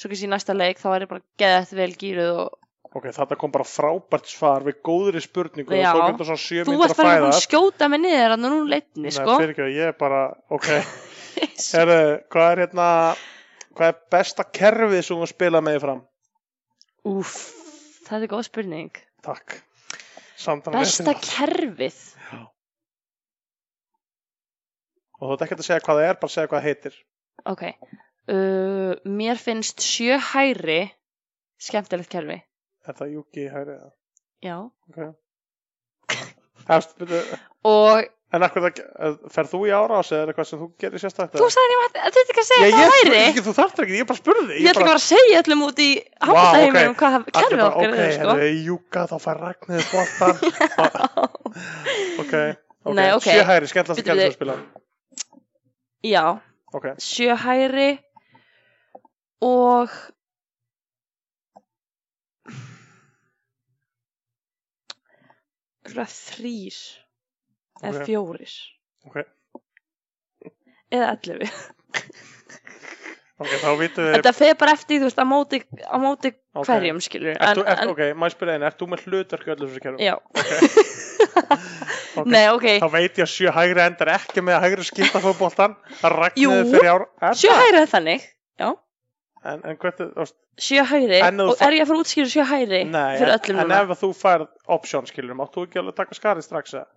Svo kannski í næsta leik þá er ég bara geðað vel gýruð og Ok, þetta kom bara frábært svar við góðri spurningu Já. og þú að bara að skjóta mig niður að nú leitni, sko. Nei, fyrir ekki, ég er bara, ok. Herru, hvað er hérna, hvað er besta kerfið sem þú spila með í fram? Úff, það er góð spurning. Takk. Besta kerfið? Og þú ert ekki að segja hvað það er, bara segja hvað það heitir. Ok, uh, mér finnst sjö hæri skemmtilegt kerfi. Er það Juki hæri eða? Já. Ok. Efst, byrju, Og en akkur það, ferð þú í árás eða eitthvað sem þú gerir sérstætt? þú sagði ég að þetta ekki að segja ég, hvað ég, hæri. ekki, þú þarft ekki, ég bara spurði. Ég ætla ekki bara að segja öllum út í hafnaheiminum ok. hvað Allir kerfið okkar ok, sko. herru, Júka, þá fær Ragnir boltan. ok, Ok, Nei, ok. Sjö hægri, skemmtilegasta Bíddu, kærleiksspil spilar. Já, Ok, sjö hægri og svona þrýr eða fjórir ok. eða ellefu Ok, þá vitum við... þetta fer bara eftir, þú veist, á móti, á móti Ok. hverjum, skilur Ert þú, ert, ok, ég spyrja einu, ert þú með hlutverk í öllum þessu kærum? já, nei, Þá veit ég að sjö hægri endar ekki með að hægri skipta fótboltan. Það Jú. ragnuði fyrir ár. Er sjö það? hægri er þannig já, En, en hvernig, veist, sjö hægri En og fa- er ég að fara útskýra sjö hægri nei, en, en ef þú færð option, skilur, máttu ekki alveg taka skarið strax eða?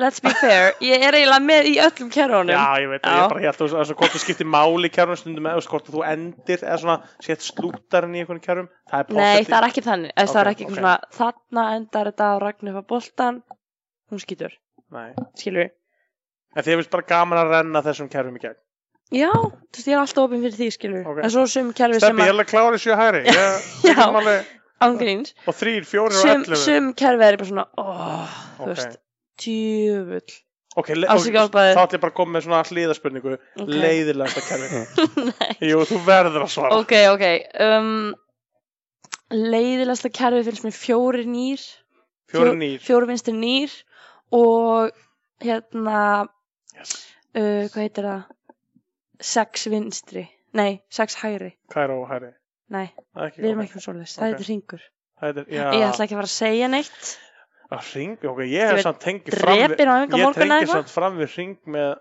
Let's be fair, ég er eiginlega með í öllum kerfunum Já, ég veit Já. ég bara held að þess að hvort þú skiptir máli í kjærunum stundum eða þú veist, hvort þú endir eða svona sett slútarinn í einhvern kjærum. Það er Nei, það er ekki þannig. Okay, það er ekki ok. svona, þarna endar þetta á Ragnarfa boltan, hún skýtur, skilur við. En þið finnst bara gaman að renna þessum kjærum í gegn. Já, þú veist, ég er alltaf opinn fyrir því, skilur við. Ok. En svo sem Steppi, ég er að, alveg klár í sjö hægri. Ég, Já. ég er ángríns, og þrýr, fjórir og ellefu. sum kerfi er bara svona, óh, þú Ok. veist, djöfull. Ok, le- Afsakið ok, álpaði. þá ætlum ég bara að koma með svona hlýðaspurningu. Ok. Leiðilegasta kjærfi. Nei. Jú, þú verður að svara. Ok, ok, um, leiðilegasta kerfi finnst mér fjóri nýr, Fjórir nýr. fjóri vinstri nýr og hérna, Yes. uh, hvað heitir það? Sex vinstri, nei, sex hægri, Kæró nei. Það er Ekki, Við erum ok. ekki með svoleiðis, Ok. það heitir ringur. Ég ætla ekki að fara að segja neitt. Að ring, ok, ég hef samt tengið fram við, ég tengið samt fram við ring með,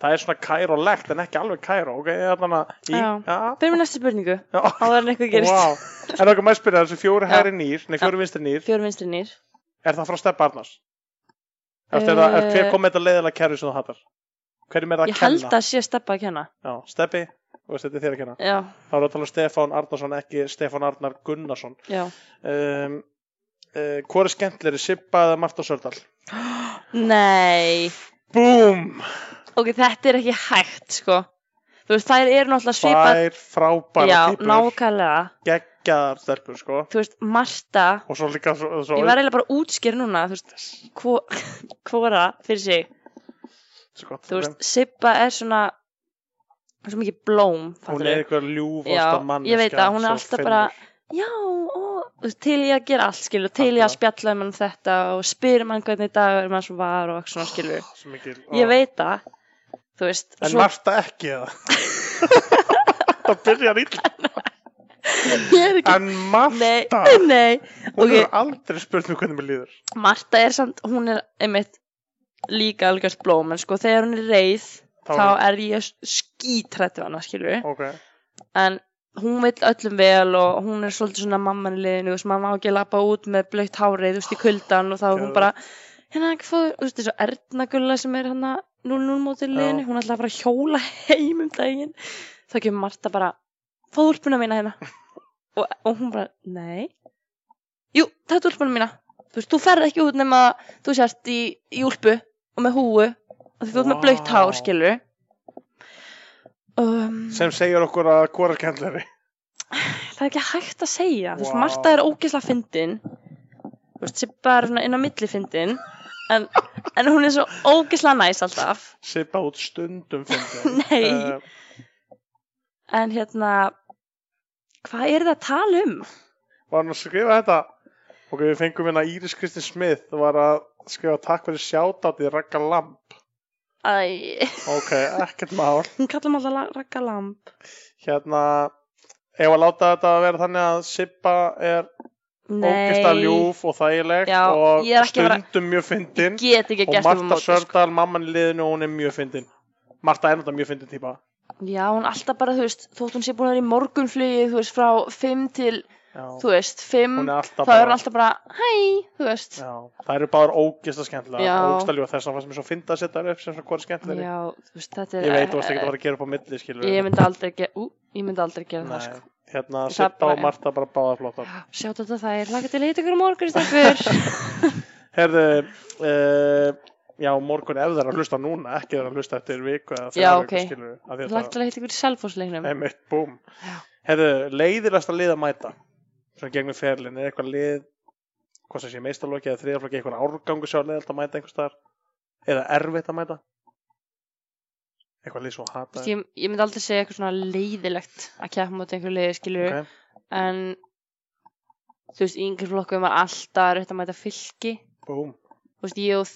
það er svona kærólegt en ekki alveg kæró, ok, ég er þannig að, Fyrir með næstu spurningu, já, áður en eitthvað gerist. wow. En ok, maður spyrja þessu fjóri Já. hægri nýr, nei fjóri vinstri nýr, nýr. er það frá Stepp Arnars? Eftir það, Eh, hver kom með þetta leiðilega kæru sem þú hattar? Hverjum er það að Ég held kenna? að sé steppa að kenna. Já, Steppi, og þetta er þér að kenna. Já, Þá er það að tala um Stefán Arnarsson, ekki Stefán Arnar Gunnarsson. já. Um, uh, hvor er skemmtilegri, Sippa eða Marta Sördal? Nei. Búm! Ok, þetta er ekki hægt, sko. Þú veist, þær eru náttúrulega svipað. Tvær frábæra Já, típur, nákvæmlega. geggjaðar stelpur, sko. Þú veist, Marta, Og svo líka svo, svo ég var eiginlega bara að útskýra núna, þú veist, hvor, hvora fyrir sig. sko, Þú veist, Sippa er svona, svo mikið blóm, hún fattur er eitthvað ljúfasta Já, manneskja ég veit það, hún er svo alltaf bara, já, ó, til ég að gera allt, skilur, til ég að spjalla um hann þetta og spyrir mann hvernig dagur mann svo var og svona, skilur. Svo mikil, Ég ó. veit það, þú veist, En svo, Marta ekki eða? það byrjar illa. ég er ekki, En Marta, nei, nei, hún ok. er aldrei spurt mig hvernig mér líður. Marta er samt, hún er einmitt líka algjörst blóm, en sko, þegar hún er reið, Þá þá er- er ég skítrætt við hana, skilur, Ok, en hún vill öllum vel og hún er svolítið svona mamman í liðinu, þú veist, maður má ekki lappa út með blöytt hárið, þú veist, í kuldan og þá er hún bara, hérna ekki fóður, þú veist, þessu Erna Gulla sem er hérna 0-0 mótið liðinu, hún ætlaði að fara að hjóla heim um daginn, þá kemur Marta bara, fáðu úlpuna mína hérna, og, og hún bara, nei, jú, þetta er úlpuna mína, þú veist, þú ferð ekki út nema að þú sért í, í úlpu og með húu, og þú ert með blöytt hár, skilur, um, sem segir okkur að hvora kendleri. það er ekki hægt að segja Vá. Marta er ógeðslega fyndin Sibba er inn á milli fyndin en, en hún er svo ógeðslega næs alltaf Sippa út stundum fyndin. Nei. Uh, en hérna hvað er það að tala um? var hann að skrifa þetta? Ok, við fengum hérna Íris Kristin Smith var að skrifa takk fyrir sjátátt í Ragga Lamp. Æ, Ok, ekkert mál. hún kallar maður alltaf rakka lamp Hérna, ef að láta þetta að vera þannig að Sippa er ógista nei, ljúf og þægileg Já, og ég að vera- stundum mjög fyndin. Get ekki og gert um Marta móti sko. Sördal, mamman í liðinu, hún er mjög fyndin. Marta er náttúrulega mjög fyndin típa. Já, hún alltaf bara, þú veist, þótt hún sé búin að vera í morgunflugi þú veist, frá 5 til Já, þú veist, 5 hún er þá er hún alltaf bara, hæ, þú veist Já, það eru báðar ógista skemmtilega Já. ógista ljúf þess að fannst mér svo fyndi að setja upp sem svona hvort skemmtilegri já, þú veist, er Ég veit þú varst ekki að fara að gera upp á milli skilur Ég myndi aldrei gera, ú, ég myndi aldrei gera það sko. Hérna, Það bara- og Marta bara báðar flottar Sjátt þetta það er, laka til að hitta ykkur á morgun. Herðu, uh, já, morgun ef það er að hlusta núna, ekki það er að hlusta eftir viku Já, ok. að Laka til að hitta ykkur í. Já. Leiðilegasta lið að mæta, svona gegnum ferlin, er eitthvað lið hvað sem sé meistarlokki eða þriðaflokki einhver árgangu sjá neðalt að mæta einhvers staðar eða erfitt að mæta. Eitthvað lið svo hata ég, ég myndi aldrei segja eitthvað svona leiðilegt að keppa móti einhverju leiði skilur Ok. en þú veist, í yngri flokkum var alltaf erfitt að mæta fylki. Búm. þú veist, ég og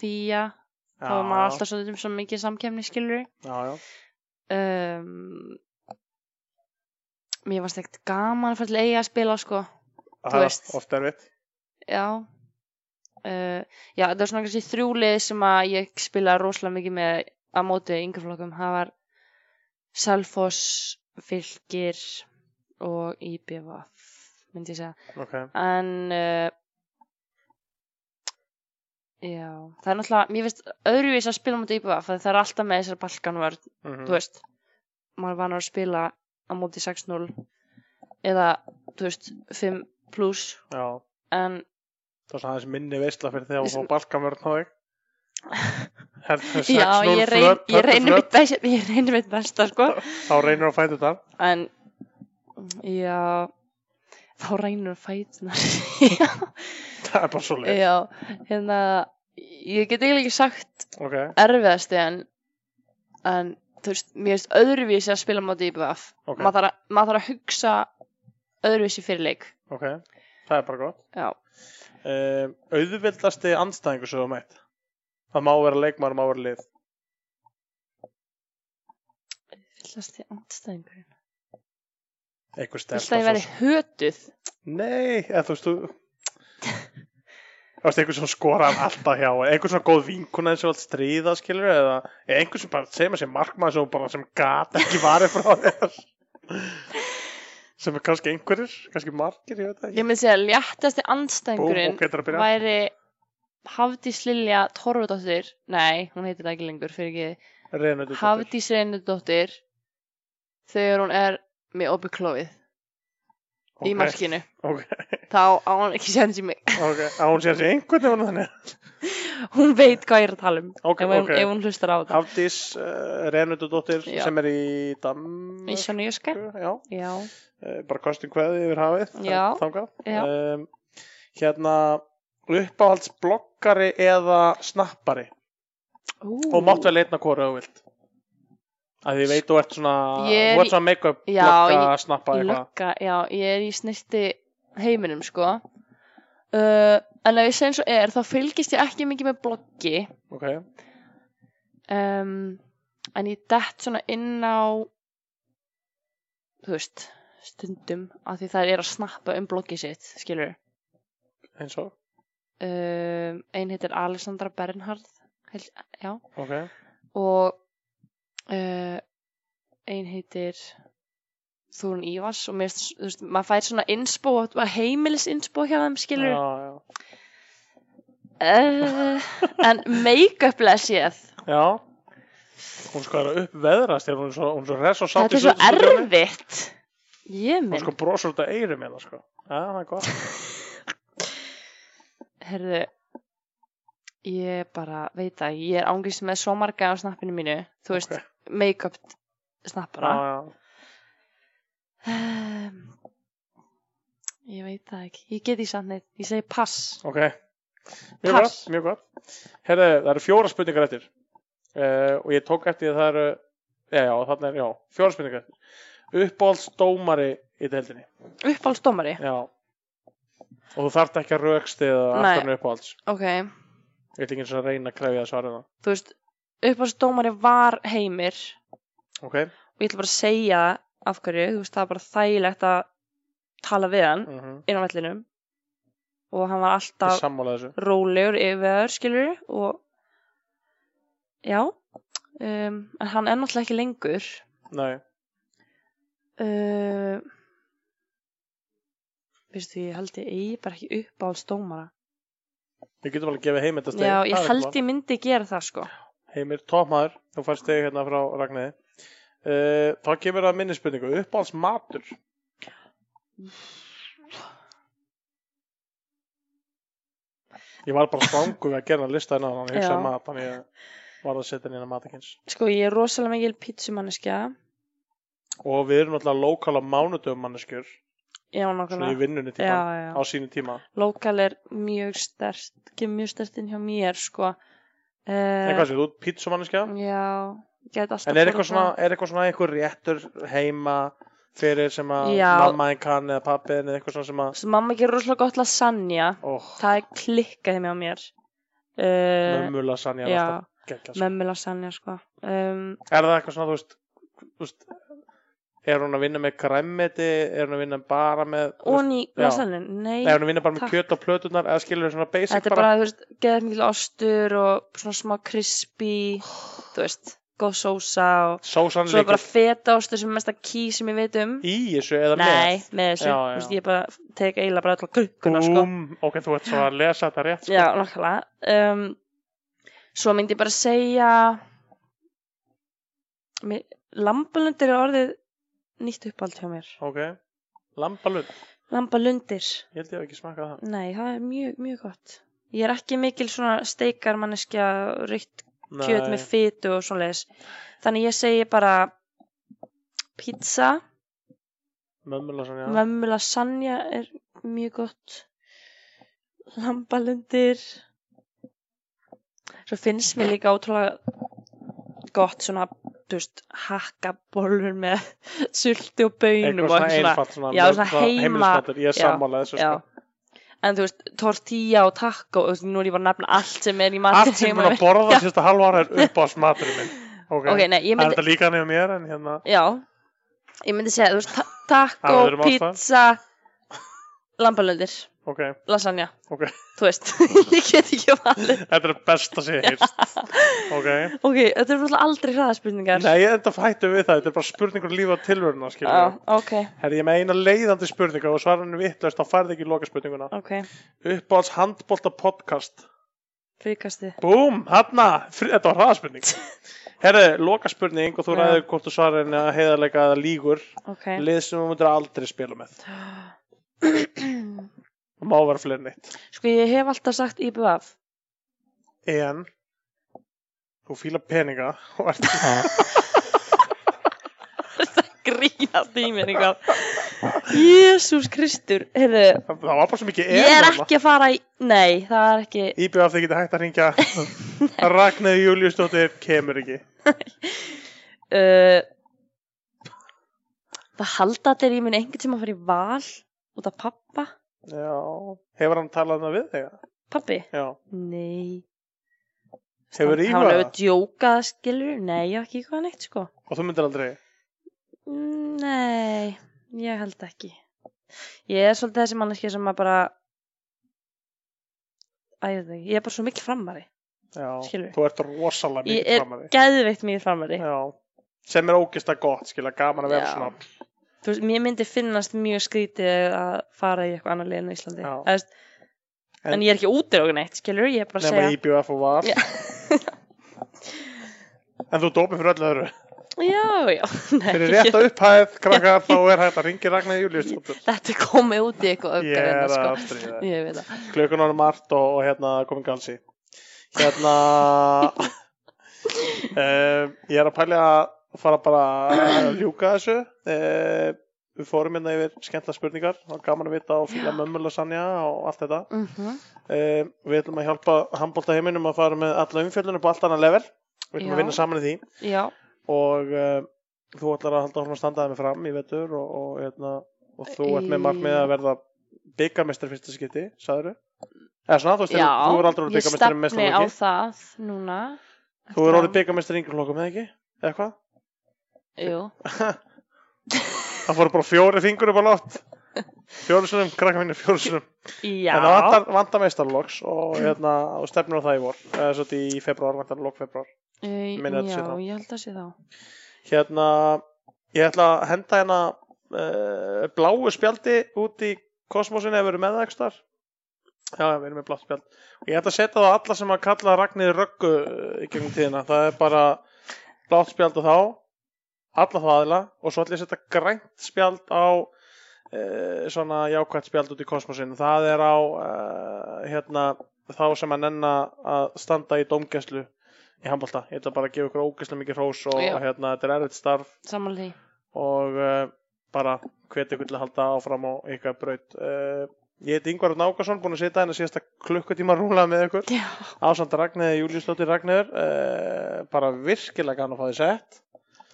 Já, þá var maður alltaf svo, svo mikið samkefni skilur já, já. um, mér varst ekkert gaman að fara til eiga að spila sko Það er veist. oft erfitt. já uh, já, það var svona kannski þrjúlið sem að ég spila rosalega mikið með að móti yngri flokkum. Það var Selfoss, Fylkir og IBVF myndi ég segja. Ok, en uh, já, það er náttúrulega mér finnst öðruvís að spila móti IBVF það er alltaf með þessar balkanvörð mm þú veist, maður var að spila á móti 6-0 eða, þú veist, 5 plus. Já. En það er svona aðeins minni veistla fyrir þegar Við þú fá balkamörn á þig. Já, 6-0 ég, reynir ég reynir mitt besta, sko. Þá reynir að fæta þetta. En, já. Þá reynir að fætna já, það er bara svo leið já, hérna ég get eiginlega ekki sagt ok, erfiðasti en en, þú veist, mér finnst öðruvísi að spila á móti IBF ok, maður þarf, að- maður þarf að hugsa öðruvísi fyrir leik. Ok það er bara gott. Já, um, auðvildasti andstæðingur sem þú mætt það má vera leikmaður, má vera lið. Fylgast því andstæðingurinn. Einhver Vilt stelpa að ég veri svo- hötuð? nei, eða þú veist þú þú veist einhver sem skorar alltaf hjá einhver svona góð vinkuna eins og allt stríða skilur eða eða einhver sem bara segir maður sem markmaður sem, bara, sem gat ekki varið frá þér sem er kannski einhverjir kannski margir, ég veit það Ég ekki myndi segja að léttasti búm, andstæðingurinn ok, væri Hafdís Lilja Torfudóttir Nei, hún heitir það ekki lengur fyrir ekki. Hafdís Reynudóttir þegar hún er með opið klófið í markinu ok, þá á hún ekki séns í mig. Á hún sér sér einhvern veginn þannig hún veit hvað ég er að tala um ok, ef, hún, ok, ef hún hlustar á þetta. Hafdís uh, Reynudóttir Já. sem er í í Sjónujöska já, Já, uh, bara kostum kveði yfir hafið Já. Já. Um, hérna uppáhaldsbloggari eða snappari? Ú, og mátt vel einna hvora þú vilt. Að ég veit þú ert svona þú ert í- svona make-up ég- snappa eitthvað. ég er í snirti heiminum sko uh, en ef ég segja eins og er þá fylgist ég ekki mikið með bloggi. Ok, um, en ég dett svona inn á þú veist stundum af því það er að snappa um bloggið sitt skilur eins og? Um, ein heitir Alessandra Bernhard heil, já, ok, og uh, ein heitir Þórun Ívars og mér, þú veist, maður fær svona inspo, heimilis inspo hjá þeim skilur já, já, uh, en make-up les ég já. Hún sko er að uppveðrast hún er svo, svo res og sátt þetta er svo erfitt. Hún sko brosur út að eyrum hérna sko. Það er gott. Herðu, ég bara veit að ég er ángist með svo marga á snappinu mínu, þú veist, Ok. make-up snappara. já, Um, ég veit það ekki, ég get í samt neitt, ég segi pass. ok. Mjög Pass. gott, mjög gott. Herðu, það eru fjóra spurningar eftir. Uh, og ég tók eftir að það eru já, já, þarna er, já, fjóra spurningar eftir. Uppáhaldsdómari í deildinni? Uppáhaldsdómari, já. Og þú þarft ekki að raukstiða Nei. aftur með uppáhalds? Ok, ég vil ekki eins og reyna að krefja það. Svarina þú veist, uppáhaldsdómari var heimir. Ok, og ég ætla bara að segja af hverju, þú veist, það er bara þægilegt að tala við hann mm -hmm. inn á vellinum. Og hann var ég alltaf rólegur yfir skilur og já um, en hann er náttúrulega ekki lengur. Nei, uh, veistu ég held ég eigi bara ekki upp á stómara við getum alveg að gefa heimild að já ég held ég myndi gera það sko. Heimir, toppmaður, þú færst stegi hérna frá Ragnæði. Uh, þá kemur það minni spurningu, uppáhalds matur. Ég var bara svangu við að gera lista hérna, hann hugsaði Já. mat, þannig ég var að setja hérna matakins. sko ég er rosalega mikil pítsumanniska Og við erum náttúrulega lokala mánudöfum manneskjur. já, svona í vinnunni já, tíma já. á sínu tíma lokal er mjög stert kemur mjög stert inn hjá mér sko en uh, hvað séu, þú pítsumanniska já, alltaf en er eitthvað svona, er eitthvað svona einhver réttur heima fyrir sem að Já. mamma einn kann eða pappi eða eitthvað svona sem að mamma gerir rosalega gott lasagna. Oh, það er klikkað hjá mér. Uh, mömmu lasagna já. geggjað, sko. mömmu lasagna sko. Um, er það eitthvað svona, þú veist, þú veist er hún að vinna með græmmeti er hún að vinna bara með og já. lasagna, nei. Nei, er hún að vinna bara með takk. kjöt á plötunar eða skilur þau svona basic þetta er bara, þú veist, geðað mikil ostur og svona smá crispy þú veist, góð sósa og sósan svo er líka bara feta ostur sem er mesta ký sem ég veit um í þessu eða nei, með með þessu, Já, þú já. veist, ég bara tek eiginlega bara alltaf krukkuna sko Búm, ok, þú ert svo að lesa þetta rétt sko. Já, nákvæmlega. Um, svo myndi ég bara segja, mér- lambalundir er orðið nýtt uppáld hjá mér. Ok, lambalund Lambalundir, Ég held ég hef ekki smakað það nei, það er mjög, mjög gott. Ég er ekki mikil svona steikarmanneskja, reykt kjöt með fytu og svoleiðis. Þannig ég segi bara pizza, Mömmu lasagna mömmu lasagna er mjög gott. Lambalundir. Svo finnst mér líka ótrúlega gott svona, þú veist, hakkabollur með sulti og bönum Eitthvað svona einfalt svona, Já, svona heima-. Ég er Já, sammála þessu Já. sko. En þú veist, tortilla og taco, og nú er ég bara að nefna allt sem er í matinn Allt sem ég er að borða síðasta halva ára er uppáhaldsmaturinn minn. Ok, Ok, nei, ég það er myndi, þetta líka nefnir mér en hérna já, ég myndi segja, þú veist, ta taco, pizza, lambalundir, Ok, lasagna, ok, þú veist, ég get ekki valið. þetta er besta sem ég heyrst Ok, Ok, þetta er náttúrulega aldrei hraðaspurningar. nei, ég enda fættu við það. Þetta er bara spurningur um lífa tilvöruna, skilur Já, við. ok, Herri, ég er með eina leiðandi spurninga og svarar henni vitlaust, þá færði ekki loka spurninguna Uppáhalds handbólta podcast? Fríkastið. Búm, hanna, þetta var hraðaspurning. Herri, loka spurning og þú ræður hvort þú svarar henni að heiðarleika eða lígur. Ok. Lið sem þú myndir aldrei spila með Það má vera fleiri neitt Sko, ég hef alltaf sagt IBF. En Þú fíla peninga og ert Grínast í mér eitthvað. Jésús Kristur, heyrðu, Það var bara svo mikið ég er en ekki að fara í, nei, það er ekki, Íbjöð þið getið hægt að ringja Ragnæði Júliusdóttir kemur ekki uh, það halda allir ég mun einhvern tíma að fara í val út af pappa. Já Hefur hann talað það við þig? Pappi? Já Nei. Hefur Hann íhugað hefur það? djókað, skilur, nei, ég hef ekki eitthvað neitt, sko. Og þú myndir aldrei Mm, Nei, ég held ekki. Ég er svolítið þessi manneski sem að bara, æðu þig, ég er bara svo mikil frammari. Já Skilurðu? Þú ert rosalega Ég mikið er framari geðveikt mikil frammari. Já Sem er ógist gott, skilja, gaman að vera Já. Þú veist, mér myndi finnast mjög skrítið að fara í eitthvað annar liðin í Íslandi. En- En, ég er ekki út í neitt, skilur, ég er bara að segja. IBF og var. En þú dópið fyrir öllu öðru Já, já, nei, Fyrir rétt að upphæð, krakkar, þá er hægt að ringi Ragnæði Júliusdóttir þetta er komið út í eitthvað Ég öfgar er hérna, sko. að stríða. Ég klukkan ára margt og, og hérna komin galsi hérna um, ég er að pæli að fara bara að ljúka þessu um, við fórum hérna yfir skemmtla spurningar og gaman að vita á fíla mömmula sanja og allt þetta Mm -hmm. um, við ætlum að hjálpa handbólta heiminum að fara með alla umfjöldunum på allt annað level við ætlum Já. að vinna saman í því Já, og um, þú ætlar að halda áfram að standa það með fram í vetur og, og, hérna, og þú ert með markmið að verða byggamestri fyrsta skipti, sagður þú já, þú aldrei orðið ég stefni á það núna. þú er orðið byggamestri yngri flokkum, eða ekki? eða hvað? Jú, það fóru bara fjóri fingur upp á lótt fjóri sinum, krakka mínir fjóri sinum já. en það vantar, meistarlóks og, hérna, og stefnir á það í vor. Svo í februar, vantar lók februar þetta já, ég held að sé þá. hérna, ég ætla að henda hérna uh, bláu spjaldi út í kosmosin ef við erum með það ekki þar já, við erum með blátt spjald. Og ég ætla að setja það á alla sem að kalla Ragnir Röggu uh, í gegnum tíðina. Það er bara blátt spjald á þá alla þá aðila og svo ætla ég að setja grænt spjald á uh, svona jákvæmt spjald út í kosmosin það er á uh, hérna þá sem að nenna að standa í dómgæslu í handbólta, ég ætla bara að gefa ykkur ógeðslega mikið hrós og Já. hérna, þetta er erfitt starf Samanlega því. og uh, bara hveti ykkur til að halda áfram á ykkar braut. Ég heiti Ingvar Nákarsson búin að sitja hérna síðasta klukkutíma rúlega með ykkur. Ásand Ragnæði Júliusdóttir Ragnæður bara virkilega gana að fá því sett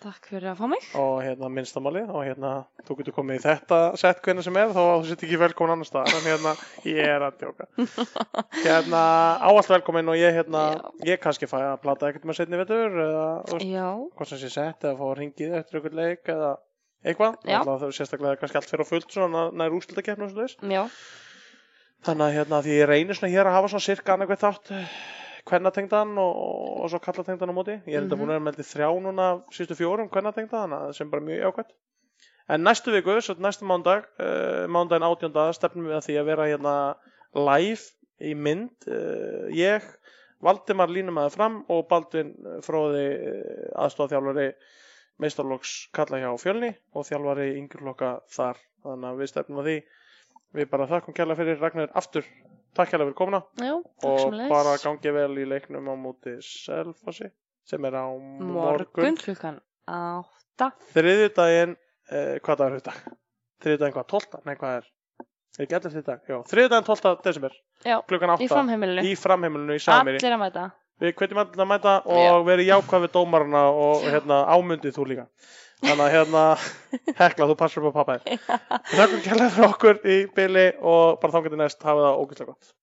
Takk fyrir að fá mig. og hérna minnstamáli og hérna þú getur komið í þetta sett hvernig sem er þó að þú sitt ekki velkomin annar stað en hérna ég er að djóka. Hérna áallt velkomin og ég hérna ég kannski fæ að plata ekkert með setni vetur eða hvað sem sé sett eða fá að ringið eftir ykkur leik eða eitthvað. Alltaf þau sérstaklega kannski allt fyrir á fullt svona nær úrslutakefni og svona já, þannig að hérna því ég reynir svona hér að hafa svona sirka annað þátt kvennatengdan og, og svo kallatengdan á móti. Ég er enda Mhm. búin að vera með til þrjá núna sístu fjórum kvennatengda þannig að sem bara mjög jákvæmt en næstu viku, svo næstu mándag uh, mándaginn átjónda stefnum við að því að vera hérna live í mynd. Uh, ég, Valdimar línum aðeins fram og Baldvin fróði uh, aðstofþjálfari meistarlóks kalla hjá fjölni og þjálfari yngjurloka þar. Þannig að við stefnum að því. Við bara þakkum kærlega fyrir Ragnar aftur takk kærlega fyrir komuna já, og bara gangi vel í leiknum á móti Selfossi sem er á Morgun morgun klukkan átta. þriðjudaginn, eh, hvað dagur er þetta? þriðjudaginn hvað, 12? Nei, hvað er? Er ekki allir þriðjudag? Já, þriðjudaginn 12. desember Já, klukkan 8 í framheimilinu. í framheimilinu í Samiri Allir að mæta. við hvetjum allir að mæta og verið jákvæð við dómarana og hérna, ámundið þú líka þannig að hérna hekla, þú passur upp á pappaði þakkum kærlega fyrir okkur í byli og bara þá getur næst hafa það ógæslega gott